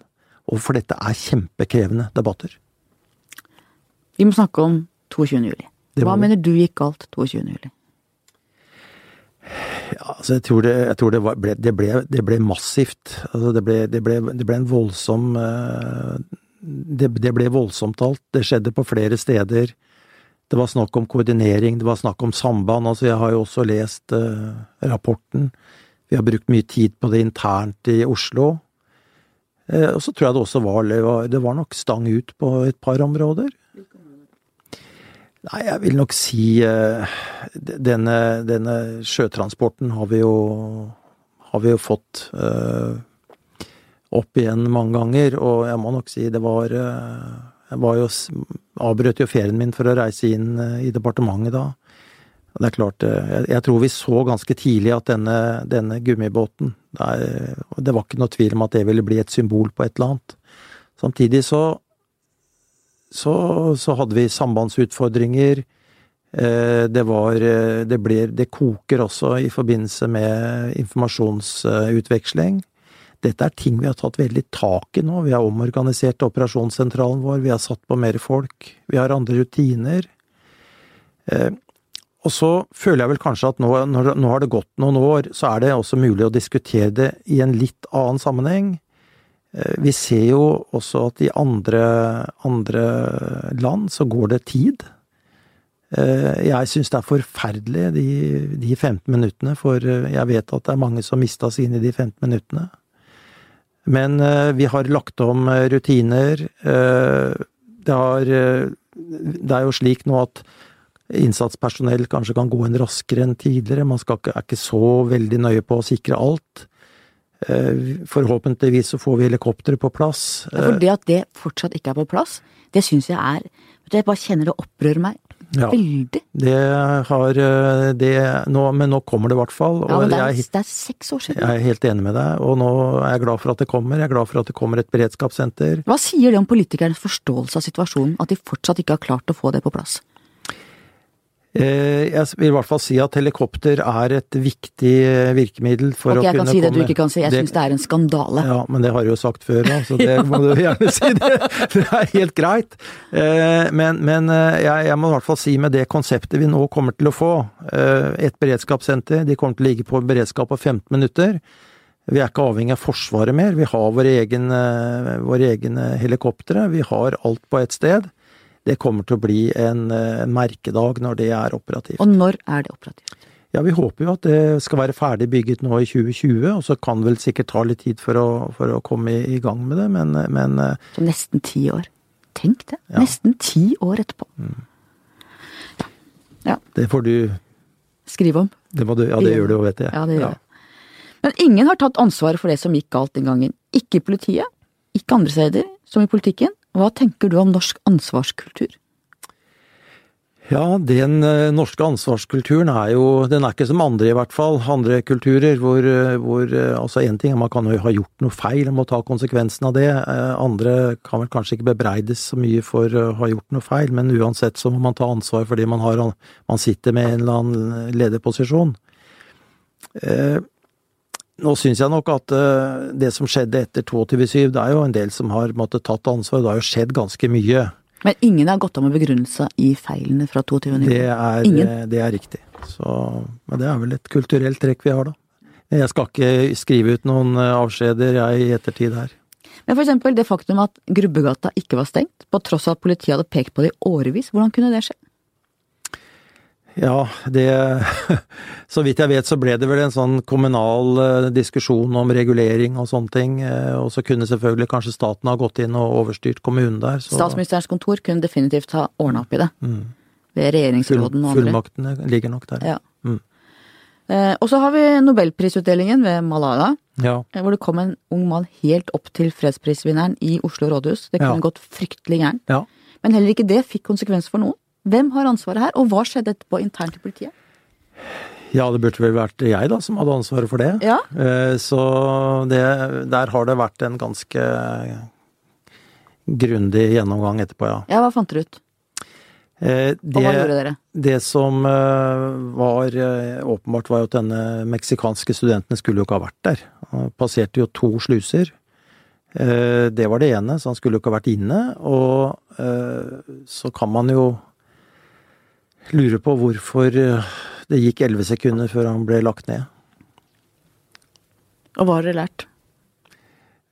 Og for dette er kjempekrevende debatter. Vi må snakke om 22. juli. Hva mener du gikk galt 22. juli? Ja, altså jeg tror det, jeg tror det, var, ble, det, ble, det ble, massivt. Altså det, ble, det, ble, en voldsom eh, det, ble voldsomt alt. Det skjedde på flere steder. Det var snakk om koordinering, det var snakk om samband. Altså jeg har jo også lest uh, rapporten. Vi har brukt mye tid på det internt i Oslo. Uh, og så tror jeg det også var, det var nok stang ut på et par områder. Nei, jeg vil nok si uh, denne, denne, sjøtransporten har vi jo, har vi jo fått uh, opp igjen mange ganger, og jeg må nok si det var Jeg var jo avbrøt jo ferien min for å reise inn i departementet da. Det er klart, jeg, jeg, tror vi så ganske tidlig at denne, denne gummibåten det, er, det var ikke noe tvil om at det ville bli et symbol på et eller annet. Samtidig så så, så hadde vi sambandsutfordringer. Eh, det var eh, det, ble, det koker også i forbindelse med informasjonsutveksling. Dette er ting vi har tatt veldig tak i nå. Vi har omorganisert operasjonssentralen vår, vi har satt på mer folk, vi har andre rutiner. Og så føler jeg vel kanskje at nå, når, nå har det gått noen år, så er det også mulig å diskutere det i en litt annen sammenheng. Eh, vi ser jo også at i andre, andre land så går det tid. Eh, jeg syns det er forferdelig, de, de, 15 minuttene, for eh, jeg vet at det er mange som mista sine i de 15 minuttene. Men vi har lagt om rutiner. Det, har, det er jo slik nå at innsatspersonell kanskje kan gå inn raskere enn tidligere. Man skal, er ikke så veldig nøye på å sikre alt. Eh, forhåpentligvis så får vi helikoptre på plass. Ja, for det at det fortsatt ikke er på plass, det syns jeg er Jeg bare kjenner det opprører meg. Ja, veldig. Det har eh, det nå, Men nå kommer det i hvert fall. Ja, men det er, jeg, det er, seks år siden. Jeg er helt enig med deg, og nå er jeg glad for at det kommer. Jeg er glad for at det kommer et beredskapssenter. Hva sier det om politikernes forståelse av situasjonen, at de fortsatt ikke har klart å få det på plass? Eh, jeg vil i hvert fall si at helikopter er et viktig eh, virkemiddel for okay, å kunne komme Jeg kan si det du ikke kan si, jeg syns det er en skandale. Ja, men det har du jo sagt før da, så det må du gjerne si. Det, det er helt greit. Eh, men, men jeg, jeg, må i hvert fall si med det konseptet vi nå kommer til å få, et beredskapssenter, de kommer til å ligge på beredskap på 15 minutter. Vi er ikke avhengig av Forsvaret mer, vi har våre egne, våre egne helikoptre, vi har alt på ett sted det kommer til å bli en, en eh, merkedag når det er operativt. Og når er det operativt? Ja, Vi håper jo at det skal være ferdig bygget nå i 2020, og så kan det vel sikkert ta litt tid for å, for å komme i, gang med det, men, men eh, Så nesten ti år. Tenk det. Ja. Nesten ti år etterpå. Mm. Ja. Det får du Skrive om. Det du, ja, det gjør du jo, vet jeg. Ja, det gjør jeg. Men ingen har tatt ansvaret for det som gikk galt den gangen. Ikke i politiet, ikke andre steder, som i politikken. Hva tenker du om norsk ansvarskultur? Ja, den eh, norske ansvarskulturen er jo Den er ikke som andre, i hvert fall. Andre kulturer hvor, eh, hvor eh, Altså, én ting er man kan jo ha gjort noe feil man må ta konsekvensen av det. Andre kan vel kanskje ikke bebreides så mye for å ha gjort noe feil, men uansett så må man ta ansvar fordi man, har, man sitter med en eller annen lederposisjon. Eh, nå syns jeg nok at uh, det som skjedde etter 22.7, det er jo en del som har måttet tatt ansvar. Det har jo skjedd ganske mye. Men ingen har gått av med begrunnelse i feilene fra 22.7? Det, er. Eh, det er riktig. Så, men det er vel et kulturelt trekk vi har, da. Jeg skal ikke skrive ut noen eh, avskjeder, jeg, i ettertid her. Men for eksempel det faktum at Grubbegata ikke var stengt, på tross av at politiet hadde pekt på det i årevis. Hvordan kunne det skje? Ja, det Så vidt jeg vet så ble det vel en sånn kommunal eh, diskusjon om regulering og sånne ting. Eh, og så kunne selvfølgelig kanskje staten ha gått inn og overstyrt kommunen der. Så. Statsministerens kontor kunne definitivt ha ordna opp i det. Mm. Ved regjeringsråden og andre. Fullmaktene ligger nok der. Ja. Mm. Eh, og så har vi nobelprisutdelingen ved Malala. Ja. Hvor det kom en ung mann helt opp til fredsprisvinneren i Oslo rådhus. Det kunne ja. gått fryktelig gærent. Ja. Men heller ikke det fikk konsekvenser for noen. Hvem har ansvaret her, og hva skjedde etterpå internt i politiet? Ja, det burde vel vært jeg da som hadde ansvaret for det. Ja. Eh, så det, der har det vært en ganske grundig gjennomgang etterpå, ja. Ja, hva fant dere ut? Det, Og hva gjorde dere? Det som eh, var eh, åpenbart, var jo at denne meksikanske studenten skulle jo ikke ha vært der. Han passerte jo to sluser. Eh, Det var det ene, så han skulle jo ikke ha vært inne. Og eh, så kan man jo lure på hvorfor eh, det gikk elleve sekunder før han ble lagt ned. Og hva har dere lært?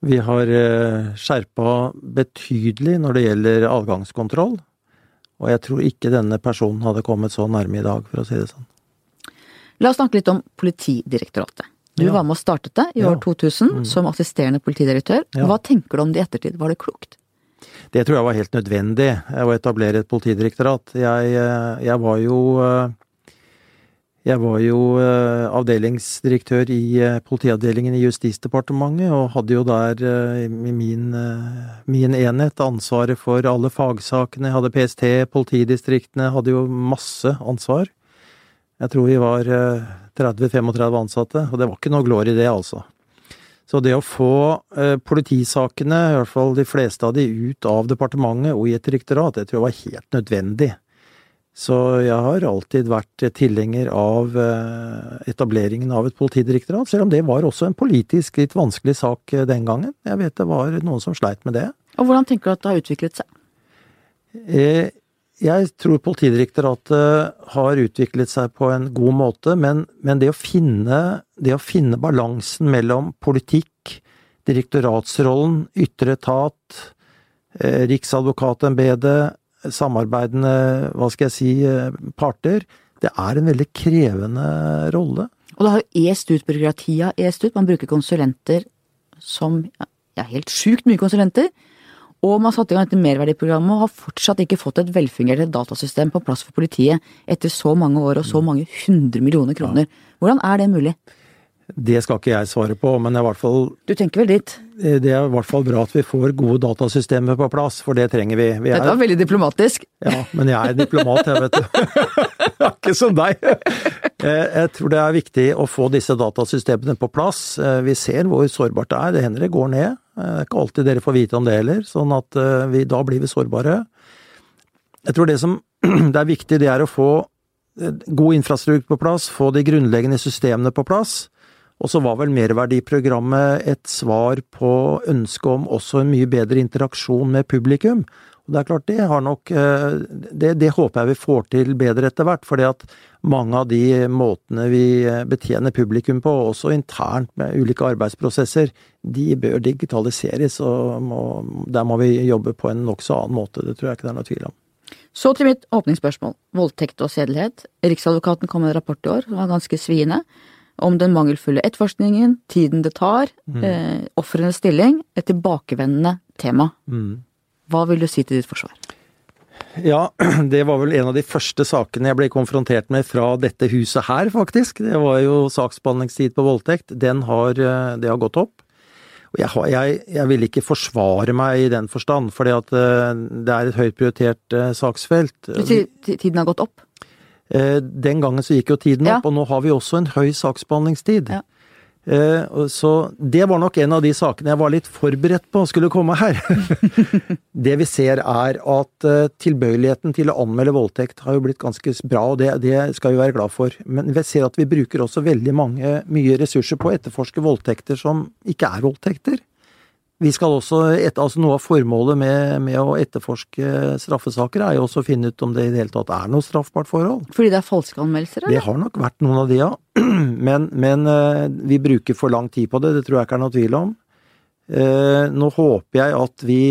Vi har eh, skjerpa betydelig når det gjelder adgangskontroll. Og jeg tror ikke denne personen hadde kommet så nærme i dag, for å si det sånn. La oss snakke litt om Politidirektoratet. Du Ja. var med og startet det i Ja. år 2000 Mm. som assisterende politidirektør. Ja. Hva tenker du om det i ettertid? Var det klokt? Det tror jeg var helt nødvendig, å etablere et politidirektorat. Jeg, eh, jeg var jo eh, Jeg var jo eh, avdelingsdirektør i eh, politiavdelingen i Justisdepartementet, og hadde jo der eh, i min, eh, min enhet ansvaret for alle fagsakene. Jeg hadde PST, politidistriktene, hadde jo masse ansvar. Jeg tror vi var eh, 30-35 ansatte, og det var ikke noe glory i det, altså. Så det å få eh, politisakene, i hvert fall de fleste av de, ut av departementet og i et direktorat, det tror jeg var helt nødvendig. Så jeg har alltid vært tilhenger av eh, etableringen av et politidirektorat, selv om det var også en politisk litt vanskelig sak eh, den gangen. Jeg vet det var noen som sleit med det. Og hvordan tenker du at det har utviklet seg? Eh, Jeg tror Politidirektoratet har utviklet seg på en god måte, men, men det, å finne, det å finne balansen mellom politikk, direktoratsrollen, ytre etat, eh, Riksadvokatembetet, samarbeidende, hva skal jeg si, eh, parter, det er en veldig krevende rolle. Og det har jo est ut byråkratiet est ut. Man bruker konsulenter som ja, helt sjukt mye konsulenter. Og man satte i gang dette merverdiprogrammet og har fortsatt ikke fått et velfungerende datasystem på plass for politiet etter så mange år og så mange hundre millioner kroner. Hvordan er det mulig? Det skal ikke jeg svare på, men det er i hvert fall Du tenker vel dit? det er i hvert fall bra at vi får gode datasystemer på plass, for det trenger vi. vi Dette var veldig diplomatisk. Ja, men jeg er diplomat, jeg, vet du. Jeg er ikke som deg. Eh, Jeg tror det er viktig å få disse datasystemene på plass. Eh, Vi ser hvor sårbart det er. Det hender det går ned. Eh, Det er ikke alltid dere får vite om det heller, sånn at eh, vi, da blir vi sårbare. Jeg tror det som det er viktig, det er å få eh, god infrastruktur på plass, få de grunnleggende systemene på plass. Og så var vel merverdiprogrammet et svar på ønsket om også en mye bedre interaksjon med publikum. Og det er klart, det har nok eh, Det, det håper jeg vi får til bedre etter hvert, fordi at mange av de måtene vi eh, betjener publikum på, også internt med ulike arbeidsprosesser, de bør digitaliseres, og må, der må vi jobbe på en nokså annen måte. Det tror jeg ikke det er noe tvil om. Så til mitt åpningsspørsmål. Voldtekt og sedelighet. Riksadvokaten kom med en rapport i år som var ganske sviende. Om den mangelfulle etterforskningen, tiden det tar, eh, ofrenes stilling. Et tilbakevendende tema. Mm. Hva vil du si til ditt forsvar? Ja, det var vel en av de første sakene jeg ble konfrontert med fra dette huset her, faktisk. Det var jo saksbehandlingstid på voldtekt. Den har, eh, det har gått opp. Og jeg, har, jeg, jeg vil ikke forsvare meg i den forstand, fordi at eh, det er et høyt prioritert eh, saksfelt. Du sier tiden har gått opp. Den gangen så gikk jo tiden Ja. opp, og nå har vi også en høy saksbehandlingstid. Ja. Eh, Så det var nok en av de sakene jeg var litt forberedt på skulle komme her. det vi ser er at eh, tilbøyeligheten til å anmelde voldtekt har jo blitt ganske bra, og det, det skal vi være glad for. Men vi ser at vi bruker også veldig mange, mye ressurser på å etterforske voldtekter som ikke er voldtekter. Vi skal også, et, altså Noe av formålet med, med å etterforske straffesaker er jo også å finne ut om det i det hele tatt er noe straffbart forhold. Fordi det er falske anmeldelser, Det har nok vært noen av de, ja. Men, men eh, vi bruker for lang tid på det, det tror jeg ikke er noe tvil om. Eh, Nå håper jeg at vi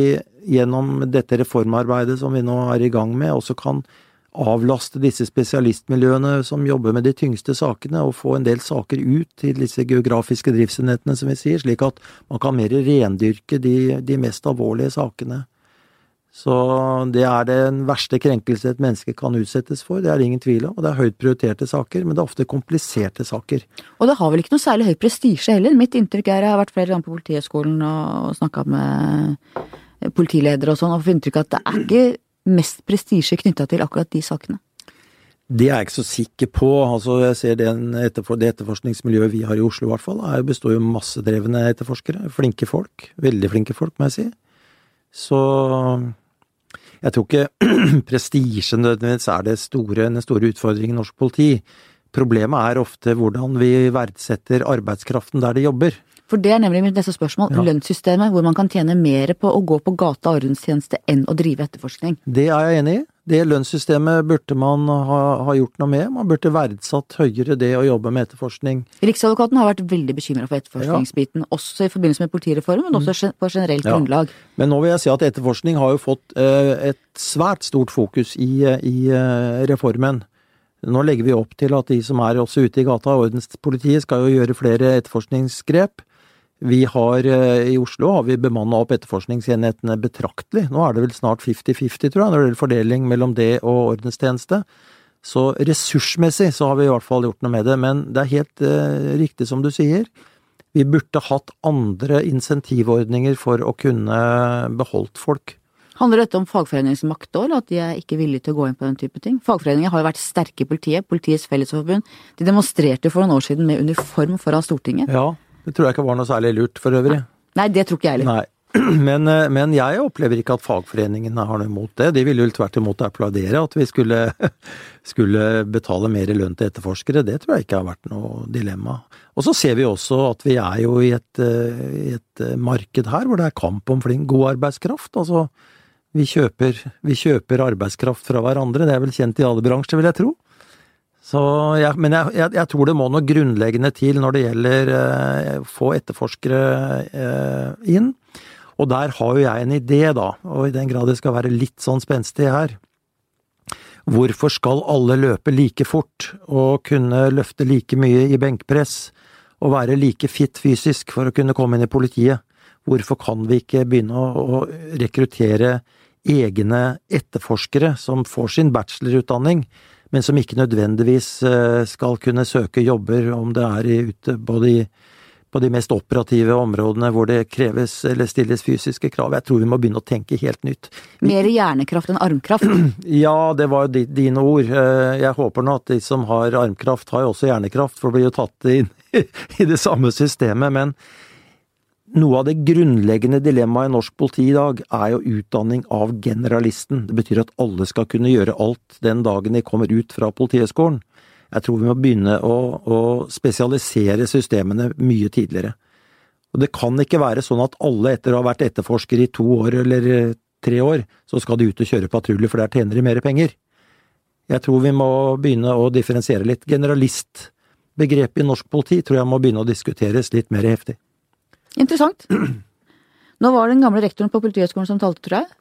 gjennom dette reformarbeidet som vi nå er i gang med, også kan avlaste disse spesialistmiljøene som jobber med de tyngste sakene, og få en del saker ut til disse geografiske driftsenhetene, som vi sier, slik at man kan mer rendyrke de, de mest alvorlige sakene. Så det er den verste krenkelse et menneske kan utsettes for, det er det ingen tvil om. Og det er høyt prioriterte saker, men det er ofte kompliserte saker. Og det har vel ikke noe særlig høy prestisje heller. Mitt inntrykk er, jeg har vært flere ganger på Politihøgskolen og snakka med politiledere og sånn, og fått inntrykk av at det er ikke mest prestisje knytta til akkurat de sakene. Det er jeg ikke så sikker på. altså Jeg ser den etterfor, Det etterforskningsmiljøet vi har i Oslo, i hvert fall, er, består jo av massedrevne etterforskere. Flinke folk. Veldig flinke folk, må jeg si. Så Jeg tror ikke prestisje nødvendigvis er det store, den store utfordringen i norsk politi. Problemet er ofte hvordan vi verdsetter arbeidskraften der de jobber. For det er nemlig mitt neste spørsmål. Ja. Lønnssystemet, hvor man kan tjene mer på å gå på gata og ordenstjeneste enn å drive etterforskning. Det er jeg enig i. Det lønnssystemet burde man ha, ha gjort noe med. Man burde verdsatt høyere det å jobbe med etterforskning. Riksadvokaten har vært veldig bekymra for etterforskningsbiten, også i forbindelse med politireformen, men også på generelt Mm. Ja. grunnlag. Men nå vil jeg si at etterforskning har jo fått eh, et svært stort fokus i, eh, i eh, reformen. Nå legger vi opp til at de som er også ute i gata, ordenspolitiet, skal jo gjøre flere etterforskningsgrep. Vi har eh, I Oslo har vi bemanna opp etterforskningsenhetene betraktelig. Nå er det vel snart 50-50, tror jeg, når det gjelder fordeling mellom det og ordenstjeneste. Så ressursmessig så har vi i hvert fall gjort noe med det. Men det er helt eh, riktig som du sier. Vi burde hatt andre insentivordninger for å kunne beholdt folk. Handler dette om fagforeningsmakt òg, eller at de er ikke villige til å gå inn på den type ting? Fagforeninger har jo vært sterke i politiet, Politiets Fellesforbund. De demonstrerte for noen år siden med uniform foran Stortinget. Ja, det tror jeg ikke var noe særlig lurt for øvrig. Nei, det tror ikke jeg heller. Men, eh, men jeg opplever ikke at fagforeningene har noe imot det. De ville vel tvert imot applaudere at vi skulle, skulle betale mer lønn til etterforskere. Det tror jeg ikke har vært noe dilemma. Og så ser vi også at vi er jo i et, eh, i et eh, marked her hvor det er kamp om flink, god arbeidskraft. Altså, vi kjøper, vi kjøper arbeidskraft fra hverandre. Det er vel kjent i alle bransjer, vil jeg tro. Jeg, men jeg, jeg, jeg tror det må noe grunnleggende til når det gjelder eh, få etterforskere eh, inn. Og der har jo jeg en idé, da, og i den grad det skal være litt sånn spenstig her. Hvorfor skal alle løpe like fort og kunne løfte like mye i benkpress og være like fit fysisk for å kunne komme inn i politiet? Hvorfor kan vi ikke begynne å, å rekruttere egne etterforskere som får sin bachelorutdanning, men som ikke nødvendigvis eh, skal kunne søke jobber, om det er ute både i på de mest operative områdene hvor det kreves eller stilles fysiske krav. Jeg tror vi må begynne å tenke helt nytt. Mer hjernekraft enn armkraft. Ja, det var jo dine ord. Eh, Jeg håper nå at de som har armkraft, har jo også hjernekraft, for det blir jo tatt inn i det samme systemet. Men noe av det grunnleggende dilemmaet i norsk politi i dag er jo utdanning av generalisten. Det betyr at alle skal kunne gjøre alt den dagen de kommer ut fra Politihøgskolen. Jeg tror vi må begynne å, å spesialisere systemene mye tidligere. Og det kan ikke være sånn at alle etter å ha vært etterforsker i to år eller eh, tre år, så skal de ut og kjøre patrulje, for der tjener de mer penger. Jeg tror vi må begynne å differensiere litt. Generalistbegrepet i norsk politi tror jeg må begynne å diskuteres litt mer heftig. Interessant. Nå var det den gamle rektoren på Politihøgskolen som talte, tror jeg.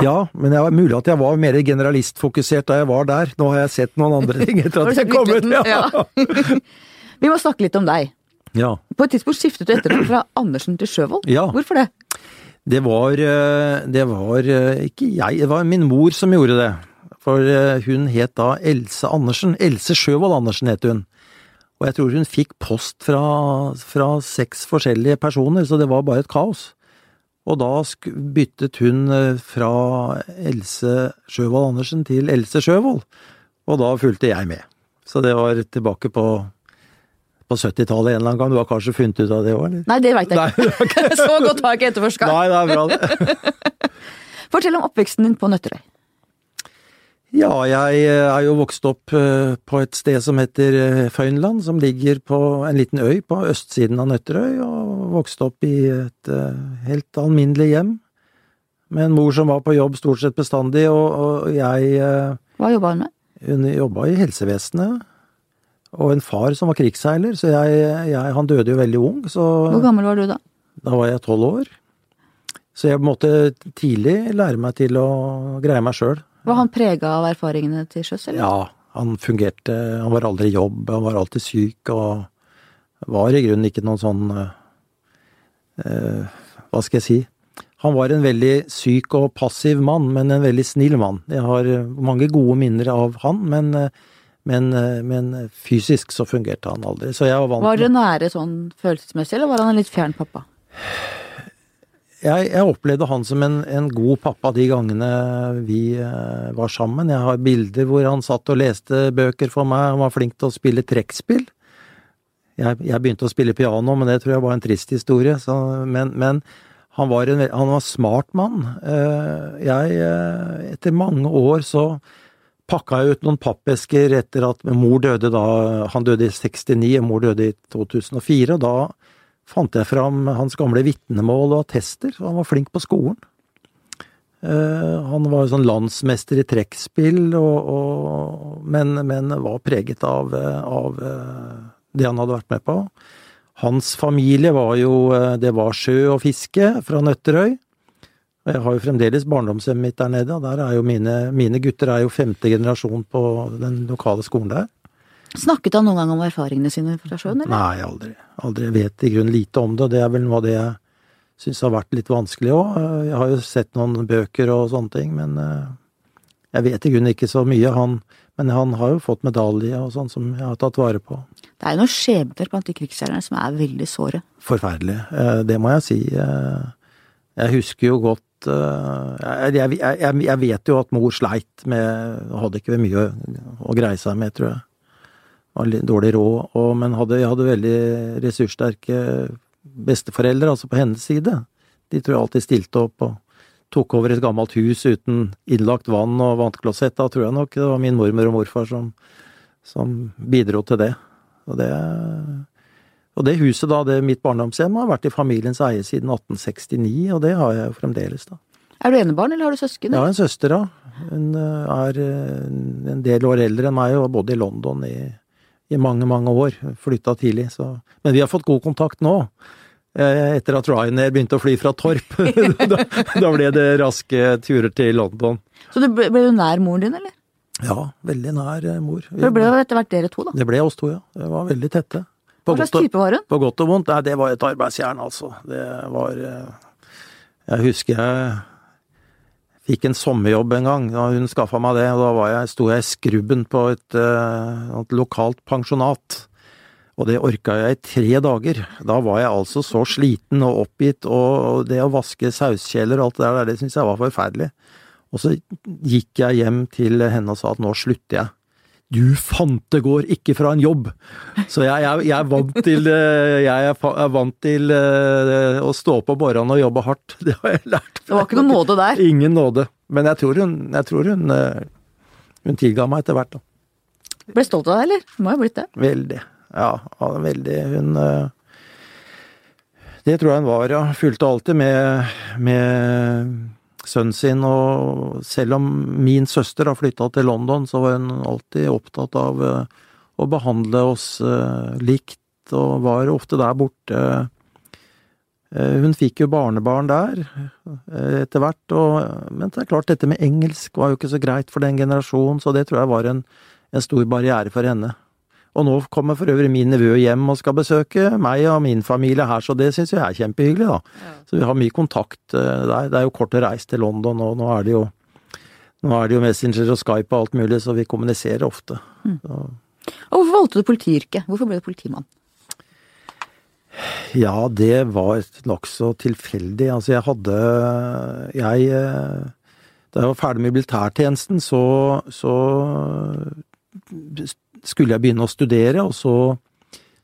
Ja, men det er mulig at jeg var mer generalistfokusert da jeg var der. Nå har jeg sett noen andre ting etter at jeg kom ut. Ja. Vi må snakke litt om deg. ja. På et tidspunkt skiftet du etternavn fra Andersen til Sjøvold. Ja. Hvorfor det? Det var, eh, det var eh, ikke jeg, det var min mor som gjorde det. For eh, hun het da Else Andersen. Else Sjøvold Andersen het hun. Og jeg tror hun fikk post fra, fra seks forskjellige personer, så det var bare et kaos. Og da byttet hun eh, fra Else Sjøvold Andersen til Else Sjøvold, og da fulgte jeg med. Så det var tilbake på, på 70-tallet en eller annen gang. Du har kanskje funnet ut av det òg, eller? Nei, det veit jeg ikke. Så godt har jeg ikke etterforska. Nei, det er bra det. Fortell om oppveksten din på Nøtterøy. Ja, jeg eh, er jo vokst opp eh, på et sted som heter eh, Føynland, som ligger på en liten øy på østsiden av Nøtterøy, og vokst opp i et helt alminnelig hjem. Med en mor som var på jobb stort sett bestandig, og, og jeg Hva jobba hun med? Hun jobba i helsevesenet. Og en far som var krigsseiler, så jeg, jeg Han døde jo veldig ung, så Hvor gammel var du da? da var jeg tolv år. Så jeg måtte tidlig lære meg til å greie meg sjøl. Var han prega av erfaringene til sjøs, eller? Ja, han fungerte Han var aldri i jobb, han var alltid syk, og var i grunnen ikke noen sånn eh, Hva skal jeg si? Han var en veldig syk og passiv mann, men en veldig snill mann. Jeg har eh, mange gode minner av han, men, eh, men, eh, men fysisk så fungerte han aldri. Var dere nære sånn følelsesmessig, eller var han en litt fjern pappa? Jeg, jeg opplevde han som en, en god pappa de gangene vi uh, var sammen. Jeg har bilder hvor han satt og leste bøker for meg. Han var flink til å spille trekkspill. Jeg, jeg begynte å spille piano, men det tror jeg var en trist historie. Så, men, men han var en han var smart mann. Uh, jeg, uh, etter mange år så pakka jeg ut noen pappesker etter at mor døde da Han døde i 69, og mor døde i 2004. og Da fant jeg fram hans gamle vitnemål og attester. Han var flink på skolen. Eh, han var sånn landsmester i trekkspill, men, men, var preget av, av, det han hadde vært med på. Hans familie var jo Det var sjø og fiske fra Nøtterøy. Og jeg har jo fremdeles barndomshjemmet mitt der nede, og der er jo mine, mine gutter er jo femte generasjon på den lokale skolen der. Snakket han noen gang om erfaringene sine fra sjøen, eller? Nei, aldri. Aldri. Jeg vet i grunnen lite om det, og det er vel noe av det jeg syns har vært litt vanskelig òg. Jeg har jo sett noen bøker og sånne ting, men eh, jeg vet i grunnen ikke så mye. Han, men han har jo fått medalje og sånn som jeg har tatt vare på. Det er jo noen skjebner blant de krigsseilerne som er veldig såre. Forferdelig. Eh, det må jeg si. Eh, jeg husker jo godt jeg, vet jo at mor sleit med Hadde ikke mye å greie seg med, tror jeg. Var litt dårlig råd, og, men hadde, jeg hadde veldig ressurssterke besteforeldre, altså på hennes side. De tror jeg alltid stilte opp og tok over et gammelt hus uten innlagt vann og vannklosett. Da tror jeg nok det var min mormor og morfar som, som bidro til det. Og det. og det huset, da, det mitt barndomshjem, har vært i familiens eie siden 1869, og det har jeg jo fremdeles, da. Er du enebarn, eller har du søsken? Jeg har en søster, da. Hun eh, er eh, en del år eldre enn meg og har bodd i London i i mange, mange år. Flytta tidlig, så Men vi har fått god kontakt nå. Eh, etter at Ryanair begynte å fly fra Torp. da, da, ble det raske turer til London. Så du ble, ble, du nær moren din, eller? Ja, veldig nær eh, mor. For det ble jo etter hvert dere to, da? Det ble oss to, ja. Det var veldig tette. På Hva slags type var hun? På godt og vondt. Nei, det var et arbeidsjern, altså. Det var eh, Jeg husker jeg fikk en sommerjobb en gang, da hun skaffa meg det, og da jeg, sto jeg i skrubben på et, uh, et, lokalt pensjonat. Og det orka jeg i tre dager. Da var jeg altså så sliten og oppgitt, og det å vaske sauskjeler og alt det der, det syntes jeg var forferdelig. Og så gikk jeg hjem til henne og sa at nå slutter jeg. Du fantegård ikke fra en jobb! Så jeg, jeg, jeg, er vant til, eh, jeg er vant til eh, å stå opp om morgenen og jobbe hardt. Det har jeg lært. Det var ikke noen nåde der? Ingen nåde. Men jeg tror hun, jeg tror hun, eh, hun tilga meg etter hvert, da. Ble stolt av deg, eller? Hun må jo ha blitt det? Veldig. Ja, veldig. Hun Det tror jeg hun var, ja. Fulgte alltid med, med sønnen sin, og selv om min søster har flytta til London, så var hun alltid opptatt av eh, å behandle oss eh, likt, og var ofte der borte. Eh, hun fikk jo barnebarn der etter hvert, og, men det er klart, dette med engelsk var jo ikke så greit for den generasjonen, så det tror jeg var en, en stor barriere for henne. Og nå kommer for øvrig min nevø hjem og skal besøke meg og min familie her, så det syns jeg er kjempehyggelig, da. Ja. Så vi har mye kontakt eh, der. Det er jo kort å reise til London, og nå er det jo, er det jo Messenger og Skype og alt mulig, så vi kommuniserer ofte. Mm. Og hvorfor valgte du politiyrket? Hvorfor ble du politimann? Ja, det var nokså tilfeldig. Altså, jeg hadde Jeg eh, Da jeg var ferdig med militærtjenesten, så, så skulle jeg begynne å studere, og så,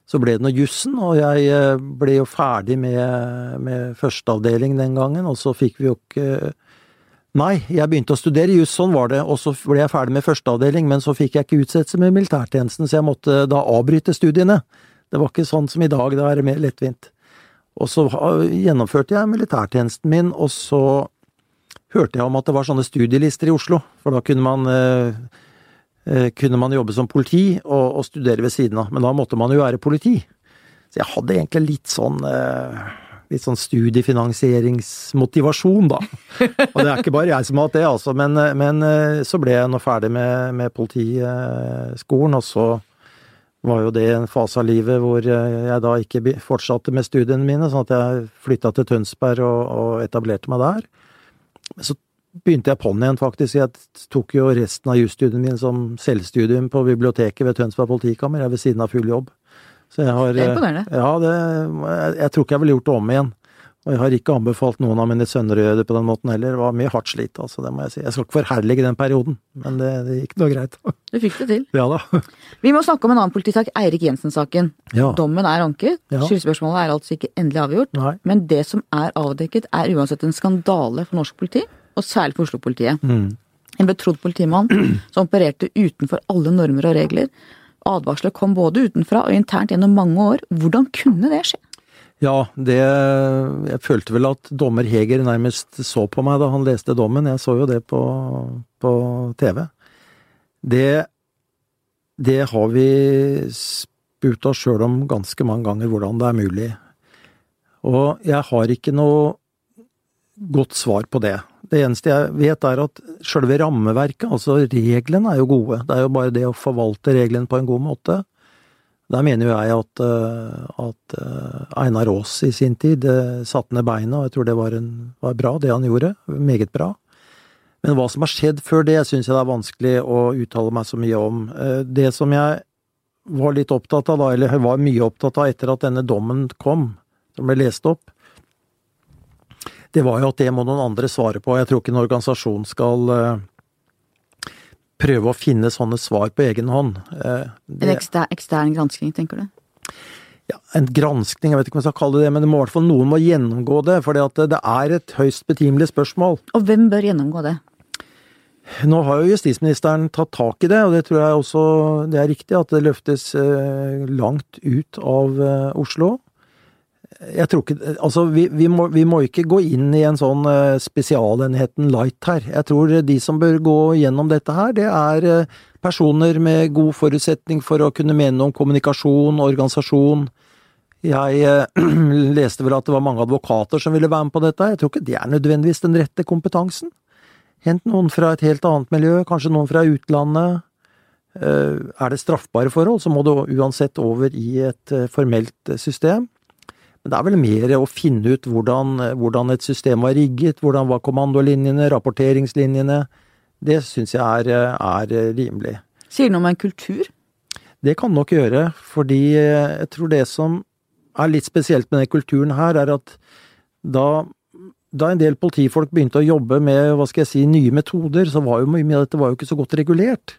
så ble det noe jussen, og jeg eh, ble jo ferdig med, med førsteavdeling den gangen, og så fikk vi jo ikke Nei, jeg begynte å studere juss, sånn var det, og så ble jeg ferdig med førsteavdeling, men så fikk jeg ikke utsettelse med militærtjenesten, så jeg måtte da avbryte studiene. Det var ikke sånn som i dag, det er mer lettvint. Og så gjennomførte jeg militærtjenesten min, og så hørte jeg om at det var sånne studielister i Oslo, for da kunne man Eh, kunne man jobbe som politi og, og, studere ved siden av, men da måtte man jo være politi. Så jeg hadde egentlig litt sånn eh, litt sånn studiefinansieringsmotivasjon, da. Og det er ikke bare jeg som har hatt det, altså. Men, eh, men så ble jeg nå ferdig med, med politiskolen, og så var jo det en fase av livet hvor jeg da ikke fortsatte med studiene mine, sånn at jeg flytta til Tønsberg og, og etablerte meg der. Så begynte jeg på'n igjen, faktisk. Jeg tok jo resten av jusstudien min som selvstudium på biblioteket ved Tønsberg politikammer. Jeg er ved siden av full jobb. Så jeg har Det er imponerende. Ja, det, jeg, jeg, tror ikke jeg ville gjort det om igjen. Og jeg har ikke anbefalt noen av mine sønner å gjøre det på den måten heller. Det var mye hardt slit, altså, det må jeg si. Jeg skal ikke forherlige den perioden, men det, det gikk nå greit. Du fikk det til. Ja da. Vi må snakke om en annen politisak, Eirik Jensen-saken. Ja. Dommen er anket. Ja. Skyldspørsmålet er altså ikke endelig avgjort. Nei. Men det som er avdekket, er uansett en skandale for norsk politi, og særlig for Oslo-politiet. Mm. En betrodd politimann som opererte utenfor alle normer og regler. Advarsler kom både utenfra og internt gjennom mange år. Hvordan kunne det skje? Ja, det Jeg følte vel at dommer Heger nærmest så på meg da han leste dommen. Jeg så jo det på, på TV. Det, det har vi spurt oss sjøl om ganske mange ganger, hvordan det er mulig. Og jeg har ikke noe godt svar på det. Det eneste jeg vet er at sjølve rammeverket, altså reglene, er jo gode. Det er jo bare det å forvalte reglene på en god måte. Der mener jo jeg at, eh, at eh, Einar Aas i sin tid eh, satte ned beina, og jeg tror det var, en, var bra, det han gjorde. Meget bra. Men hva som har skjedd før det, syns jeg det er vanskelig å uttale meg så mye om. Det som jeg var litt opptatt av da, eller var mye opptatt av etter at denne dommen kom, som ble lest opp, det var jo at det må noen andre svare på. Jeg tror ikke en organisasjon skal prøve å finne sånne svar på egen hånd. Eh, det, en ekstern, ekstern gransking, tenker du? Ja, en granskning, jeg vet ikke om jeg skal kalle det det, men det må i hvert fall noen må gjennomgå det. For det er et høyst betimelig spørsmål. Og hvem bør gjennomgå det? Nå har jo justisministeren tatt tak i det, og det tror jeg også det er riktig at det løftes eh, langt ut av eh, Oslo jeg tror ikke Altså, vi, vi, må, vi, må, ikke gå inn i en sånn uh, spesialenheten light her. Jeg tror de som bør gå gjennom dette her, det er uh, personer med god forutsetning for å kunne mene om kommunikasjon, organisasjon. Jeg uh, leste vel at det var mange advokater som ville være med på dette. Jeg tror ikke det er nødvendigvis den rette kompetansen. Hent noen fra et helt annet miljø, kanskje noen fra utlandet. Er det straffbare forhold, så må det uansett over i et formelt system. Men det er vel mer å finne ut hvordan, hvordan et system var rigget, hvordan var kommandolinjene, rapporteringslinjene. Det syns jeg er, er rimelig. Sier det noe om en kultur? Det kan nok gjøre, fordi jeg tror det som er litt spesielt med den kulturen her, er at da, da en del politifolk begynte å jobbe med hva skal jeg si, nye metoder, så var jo mye av dette var jo ikke så godt regulert.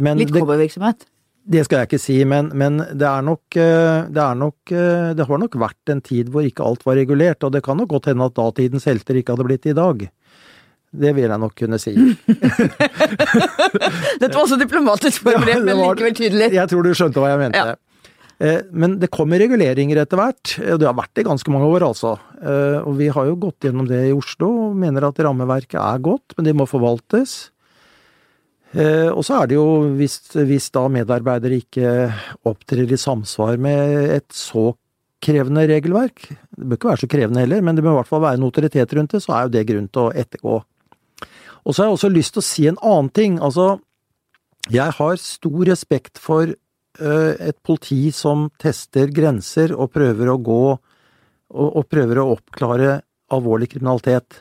Men litt cowboyvirksomhet? Det skal jeg ikke si, men, men det, er nok, eh, det er nok eh, Det har nok vært en tid hvor ikke alt var regulert, og det kan nok godt hende at datidens helter ikke hadde blitt i dag. Det vil jeg nok kunne si. Dette var også diplomatisk formulert, ja, men likevel tydelig. Jeg tror du skjønte hva jeg mente. Ja. Eh, men det kommer reguleringer etter hvert, og det har vært det i ganske mange år, altså. Og vi har jo gått gjennom det i Oslo og mener at rammeverket er godt, men det må forvaltes. Eh, og så er det jo, hvis, hvis, da medarbeidere ikke opptrer i samsvar med et så krevende regelverk, det bør ikke være så krevende heller, men det bør i hvert fall være en autoritet rundt det, så er jo det grunn til å ettergå. Og så har jeg også lyst til å si en annen ting. Altså, jeg har stor respekt for uh, et politi som tester grenser og prøver å gå og, og prøver å oppklare alvorlig kriminalitet.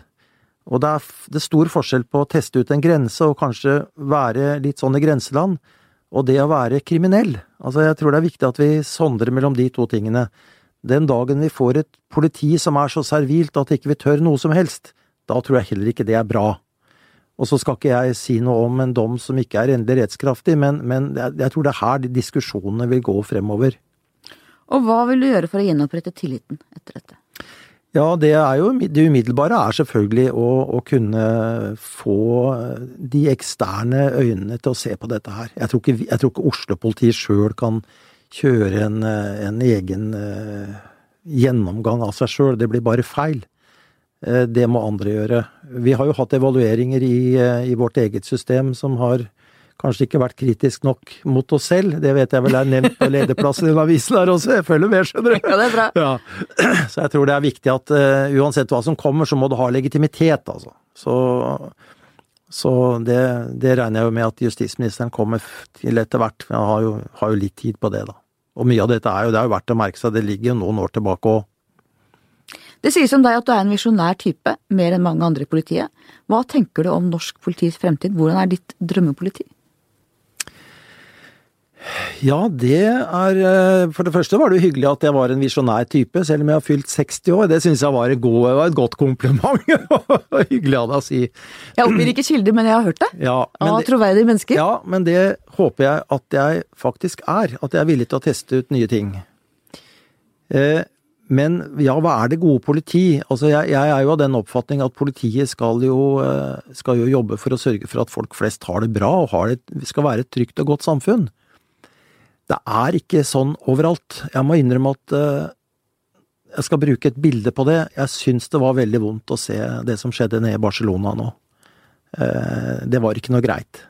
Og det er, det stor forskjell på å teste ut en grense og kanskje være litt sånn i grenseland, og det å være kriminell. Altså, jeg tror det er viktig at vi sondrer mellom de to tingene. Den dagen vi får et politi som er så servilt at ikke vi tør noe som helst, da tror jeg heller ikke det er bra. Og så skal ikke jeg si noe om en dom som ikke er endelig rettskraftig, men, men jeg tror det er her de diskusjonene vil gå fremover. Og hva vil du gjøre for å gjenopprette tilliten etter dette? Ja, det jo det umiddelbare er selvfølgelig å, å, kunne få de eksterne øynene til å se på dette her. Jeg tror ikke, jeg tror ikke Oslo-politiet sjøl kan kjøre en, en egen uh, gjennomgang av seg sjøl. Det blir bare feil. Uh, det må andre gjøre. Vi har jo hatt evalueringer i, uh, i vårt eget system som har kanskje ikke vært kritisk nok mot oss selv. Det vet jeg vel er nevnt på lederplassen i avisen her også, jeg følger med, skjønner du. Ja, det er bra. Ja. Så jeg tror det er viktig at uh, uansett hva som kommer, så må det ha legitimitet, altså. Så, så det, det, regner jeg jo med at justisministeren kommer til etter hvert. Jeg har jo, har jo litt tid på det, da. Og mye av dette er jo, det er jo verdt å merke seg, det ligger jo noen år tilbake òg. Det sies om deg at du er en visjonær type, mer enn mange andre i politiet. Hva tenker du om norsk politis fremtid? Hvordan er ditt drømmepoliti? Ja, det er eh, For det første var det jo hyggelig at jeg var en visjonær type, selv om jeg har fylt 60 år. Det syns jeg var, god, var, et godt kompliment. hyggelig av deg å si. Jeg oppgir ikke kilder, men jeg har hørt det. Ja, av troverdige mennesker. Ja, men det håper jeg at jeg faktisk er. At jeg er villig til å teste ut nye ting. Eh, men ja, hva er det gode politi? Altså, jeg, jeg er jo av den oppfatning at politiet skal jo, eh, skal jo, jobbe for å sørge for at folk flest har det bra, og har det, skal være et trygt og godt samfunn. Det er ikke sånn overalt. Jeg må innrømme at uh, jeg skal bruke et bilde på det. Jeg syns det var veldig vondt å se det som skjedde nede i Barcelona nå. Uh, det var ikke noe greit.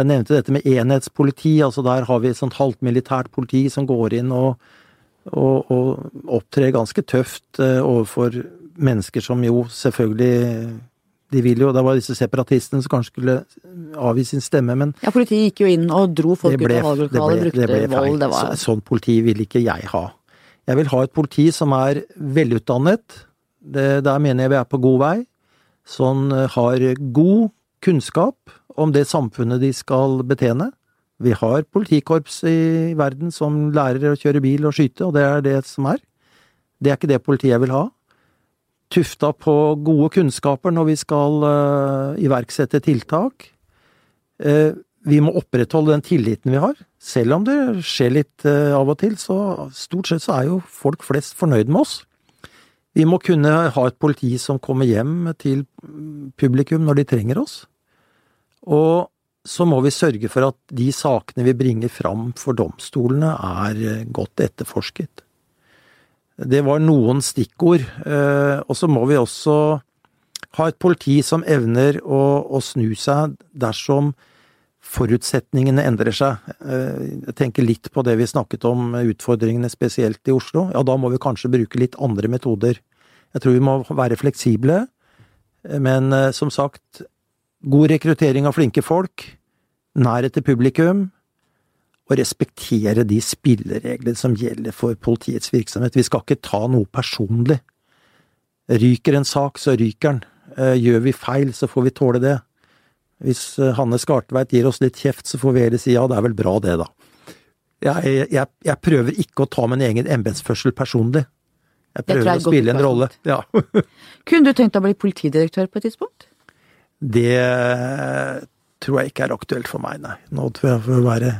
Jeg nevnte dette med enhetspoliti, altså der har vi et sånt halvmilitært politi som går inn og, og, og opptrer ganske tøft uh, overfor mennesker som jo selvfølgelig de vil jo, Det var disse separatistene som kanskje skulle avgi sin stemme, men Ja, politiet gikk jo inn og dro folk ble, ut av valglokalet, brukte det vold. Det var... Så, sånn politi vil ikke jeg ha. Jeg vil ha et politi som er velutdannet. Det, der mener jeg vi er på god vei. Som har god kunnskap om det samfunnet de skal betjene. Vi har politikorps i verden som lærer å kjøre bil og skyte, og det er det som er. Det er ikke det politiet jeg vil ha tufta på gode kunnskaper når vi skal uh, iverksette tiltak. Uh, vi må opprettholde den tilliten vi har. Selv om det skjer litt uh, av og til, så stort sett så er jo folk flest fornøyd med oss. Vi må kunne ha et politi som kommer hjem til publikum når de trenger oss. Og så må vi sørge for at de sakene vi bringer fram for domstolene, er godt etterforsket. Det var noen stikkord. Eh, og så må vi også ha et politi som evner å, å snu seg dersom forutsetningene endrer seg. Eh, jeg tenker litt på det vi snakket om, utfordringene spesielt i Oslo. Ja, da må vi kanskje bruke litt andre metoder. Jeg tror vi må være fleksible, men eh, som sagt, god rekruttering av flinke folk, nærhet til publikum, å respektere de spillereglene som gjelder for politiets virksomhet. Vi skal ikke ta noe personlig. Ryker en sak, så ryker den. Eh, gjør vi feil, så får vi tåle det. Hvis eh, Hanne Skartveit gir oss litt kjeft, så får vi heller si ja, det er vel bra det, da. Jeg, jeg, jeg prøver ikke å ta min egen embetsførsel personlig. Jeg prøver jeg å spille en rolle. Ja. Kunne du tenkt deg å bli politidirektør på et tidspunkt? Det tror jeg ikke er aktuelt for meg, nei. Nå tror jeg får være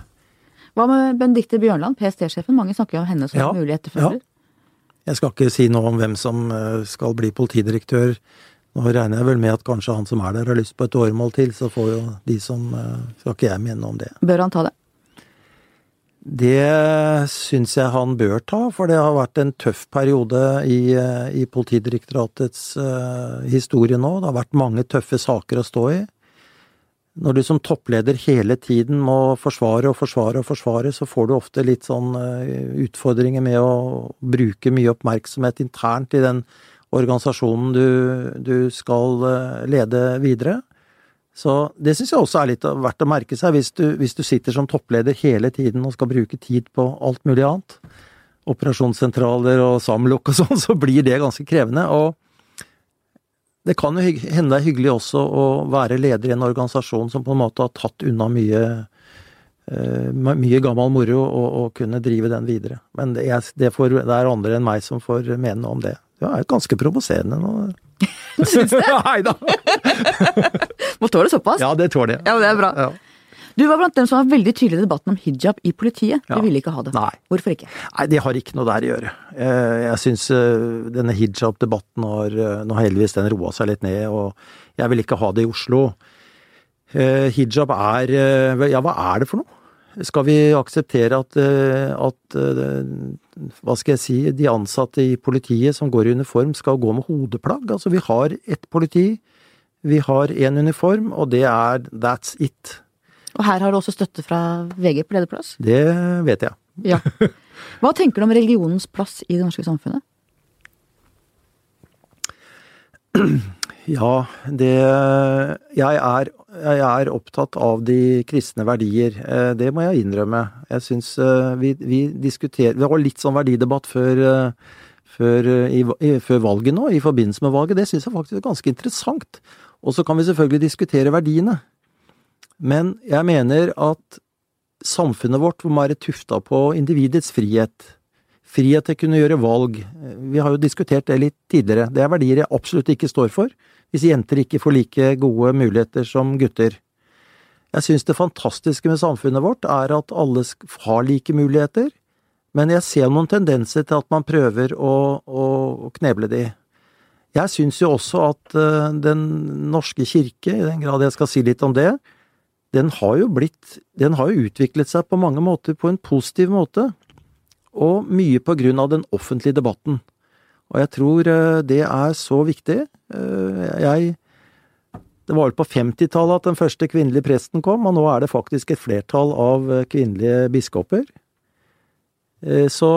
hva med Benedicte Bjørnland, PST-sjefen? Mange snakker jo om henne som ja, mulig etterfølger. Ja. Jeg skal ikke si noe om hvem som eh, skal bli politidirektør. Nå regner jeg vel med at kanskje han som er der har lyst på et åremål til, så får jo de som eh, Skal ikke jeg mene om det. Bør han ta det? Det syns jeg han bør ta, for det har vært en tøff periode i, eh, i Politidirektoratets uh, historie nå. Det har vært mange tøffe saker å stå i. Når du som toppleder hele tiden må forsvare og forsvare og forsvare, så får du ofte litt sånn eh, utfordringer med å bruke mye oppmerksomhet internt i den organisasjonen du, du skal eh, lede videre. Så det syns jeg også er litt verdt å merke seg, hvis du, hvis du sitter som toppleder hele tiden og skal bruke tid på alt mulig annet. Operasjonssentraler og samlokk og sånn, så blir det ganske krevende. og det kan jo hende det er hyggelig også å være leder i en organisasjon som på en måte har tatt unna mye, uh, mye gammel moro, og, og, kunne drive den videre. Men det er, det, får, det er, andre enn meg som får mene om det. Det er ganske provoserende nå. Syns det? Nei da! Må tåle såpass? Ja, det tåler jeg. Ja, det er bra. Ja. Du var blant dem som var veldig tydelig i debatten om hijab i politiet. De ville ikke ha det. Nei. Hvorfor ikke? Nei, det har ikke noe der å gjøre. Eh, jeg syns eh, denne hijab-debatten har eh, Nå har heldigvis den roa seg litt ned, og jeg vil ikke ha det i Oslo. Hijab er Ja, hva er det for noe? Skal vi akseptere at, at hva skal jeg si, de ansatte i politiet som går i uniform skal gå med hodeplagg? Altså, vi har ett politi, vi har én uniform, og det er that's it. Og her har du også støtte fra VG på lederplass? Det vet jeg. Ja. Hva tenker du om religionens plass i det norske samfunnet? Ja, det jeg er, jeg er, opptatt av de kristne verdier. Eh, det må jeg innrømme. Jeg syns eh, vi, vi diskuterer Det var litt sånn verdidebatt før, eh, før, i, før valget nå, i forbindelse med valget. Det syns jeg faktisk er ganske interessant. Og så kan vi selvfølgelig diskutere verdiene. Men jeg mener at samfunnet vårt må være tufta på individets frihet. Frihet til å kunne gjøre valg. Vi har jo diskutert det litt tidligere. Det er verdier jeg absolutt ikke står for, hvis jenter ikke får like gode muligheter som gutter. Jeg syns det fantastiske med samfunnet vårt er at alle har like muligheter, men jeg ser noen tendenser til at man prøver å, å, kneble de. Jeg syns jo også at uh, Den norske kirke, i den grad jeg skal si litt om det, den har jo blitt Den har jo utviklet seg på mange måter på en positiv måte og mye på grunn av den offentlige debatten. Og jeg tror eh, det er så viktig. Eh, jeg Det var vel på 50-tallet at den første kvinnelige presten kom, og nå er det faktisk et flertall av eh, kvinnelige biskoper. Så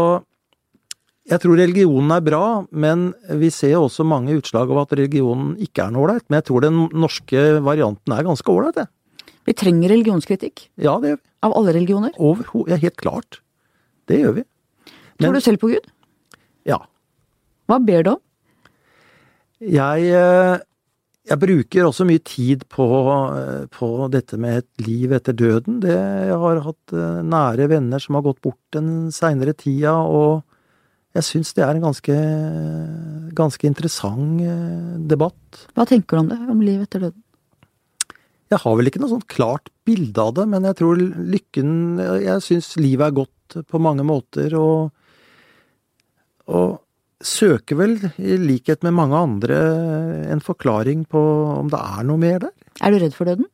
jeg tror religionen er bra, men vi ser også mange utslag av at religionen ikke er noe ålreit. Men jeg tror den norske varianten er ganske ålreit, jeg. Vi trenger religionskritikk. Ja, det gjør vi. Av alle religioner. Overhodet. Ja, helt klart. Det gjør vi. Tror du selv på Gud? Ja. Hva ber du om? Jeg, eh, jeg bruker også mye tid på, eh, på, dette med et liv etter døden. Det, jeg har hatt eh, nære venner som har gått bort den seinere tida, og jeg syns det er en ganske, ganske interessant debatt. Hva tenker du om det, om liv etter døden? Jeg har vel ikke noe sånt klart bilde av det, men jeg tror lykken Jeg syns livet er godt på mange måter, og og søker vel, i likhet med mange andre, en forklaring på om det er noe mer der. Er du redd for døden?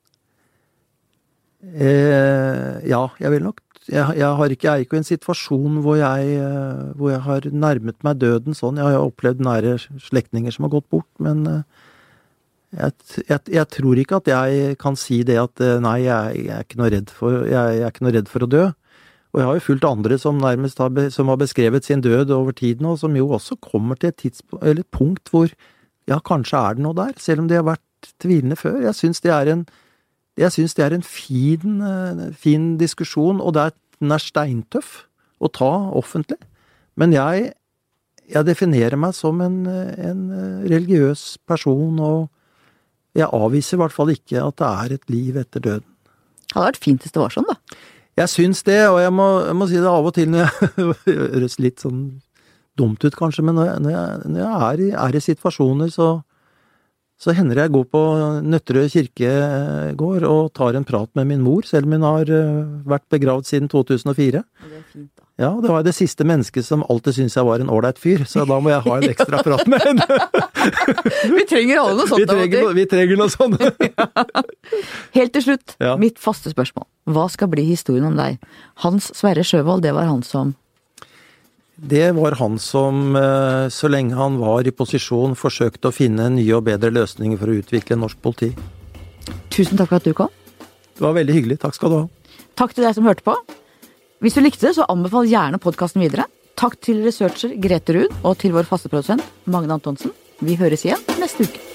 Eh, ja, jeg vil nok jeg, jeg, ikke, jeg, er ikke i en situasjon hvor jeg, hvor jeg, har nærmet meg døden sånn. Jeg har opplevd nære slektninger som har gått bort, men eh, jeg, jeg, tror ikke at jeg kan si det at eh, nei, jeg, er ikke for, jeg, er ikke noe redd for å dø. Og jeg har jo fulgt andre som nærmest har, som har beskrevet sin død over tiden, og som jo også kommer til et et punkt hvor ja, kanskje er det noe der, selv om de har vært tvilende før. Jeg syns det er en, jeg det er en fin, eh, fin diskusjon, og er, den er steintøff å ta offentlig. Men jeg, jeg definerer meg som en, en religiøs person, og jeg avviser i hvert fall ikke at det er et liv etter døden. Det hadde vært fint hvis det var sånn, da. Jeg syns det, og jeg må, jeg må, si det av og til når jeg høres litt sånn dumt ut, kanskje, men når jeg, når jeg, når jeg er, i, er, i, situasjoner, så, så hender det jeg går på Nøtterøy kirkegård og tar en prat med min mor, selv om hun har eh, vært begravd siden 2004. Det er fint. Ja, det var det siste mennesket som alltid syntes jeg var en ålreit fyr, så da må jeg ha en ekstra prat med henne. vi trenger alle noe sånt. Vi trenger, noe, vi trenger noe sånt. Helt til slutt, ja. mitt faste spørsmål. Hva skal bli historien om deg? Hans Sverre Sjøvold, det var han som det var han som, eh, så lenge han var i posisjon, forsøkte å finne nye og bedre løsninger for å utvikle norsk politi. Tusen takk for at du kom. Det var veldig hyggelig. Takk skal du ha. Takk til deg som hørte på. Hvis du likte det, så anbefal gjerne podkasten videre. Takk til researcher Grete Ruud og til vår faste produsent Magne Antonsen. Vi høres igjen neste uke.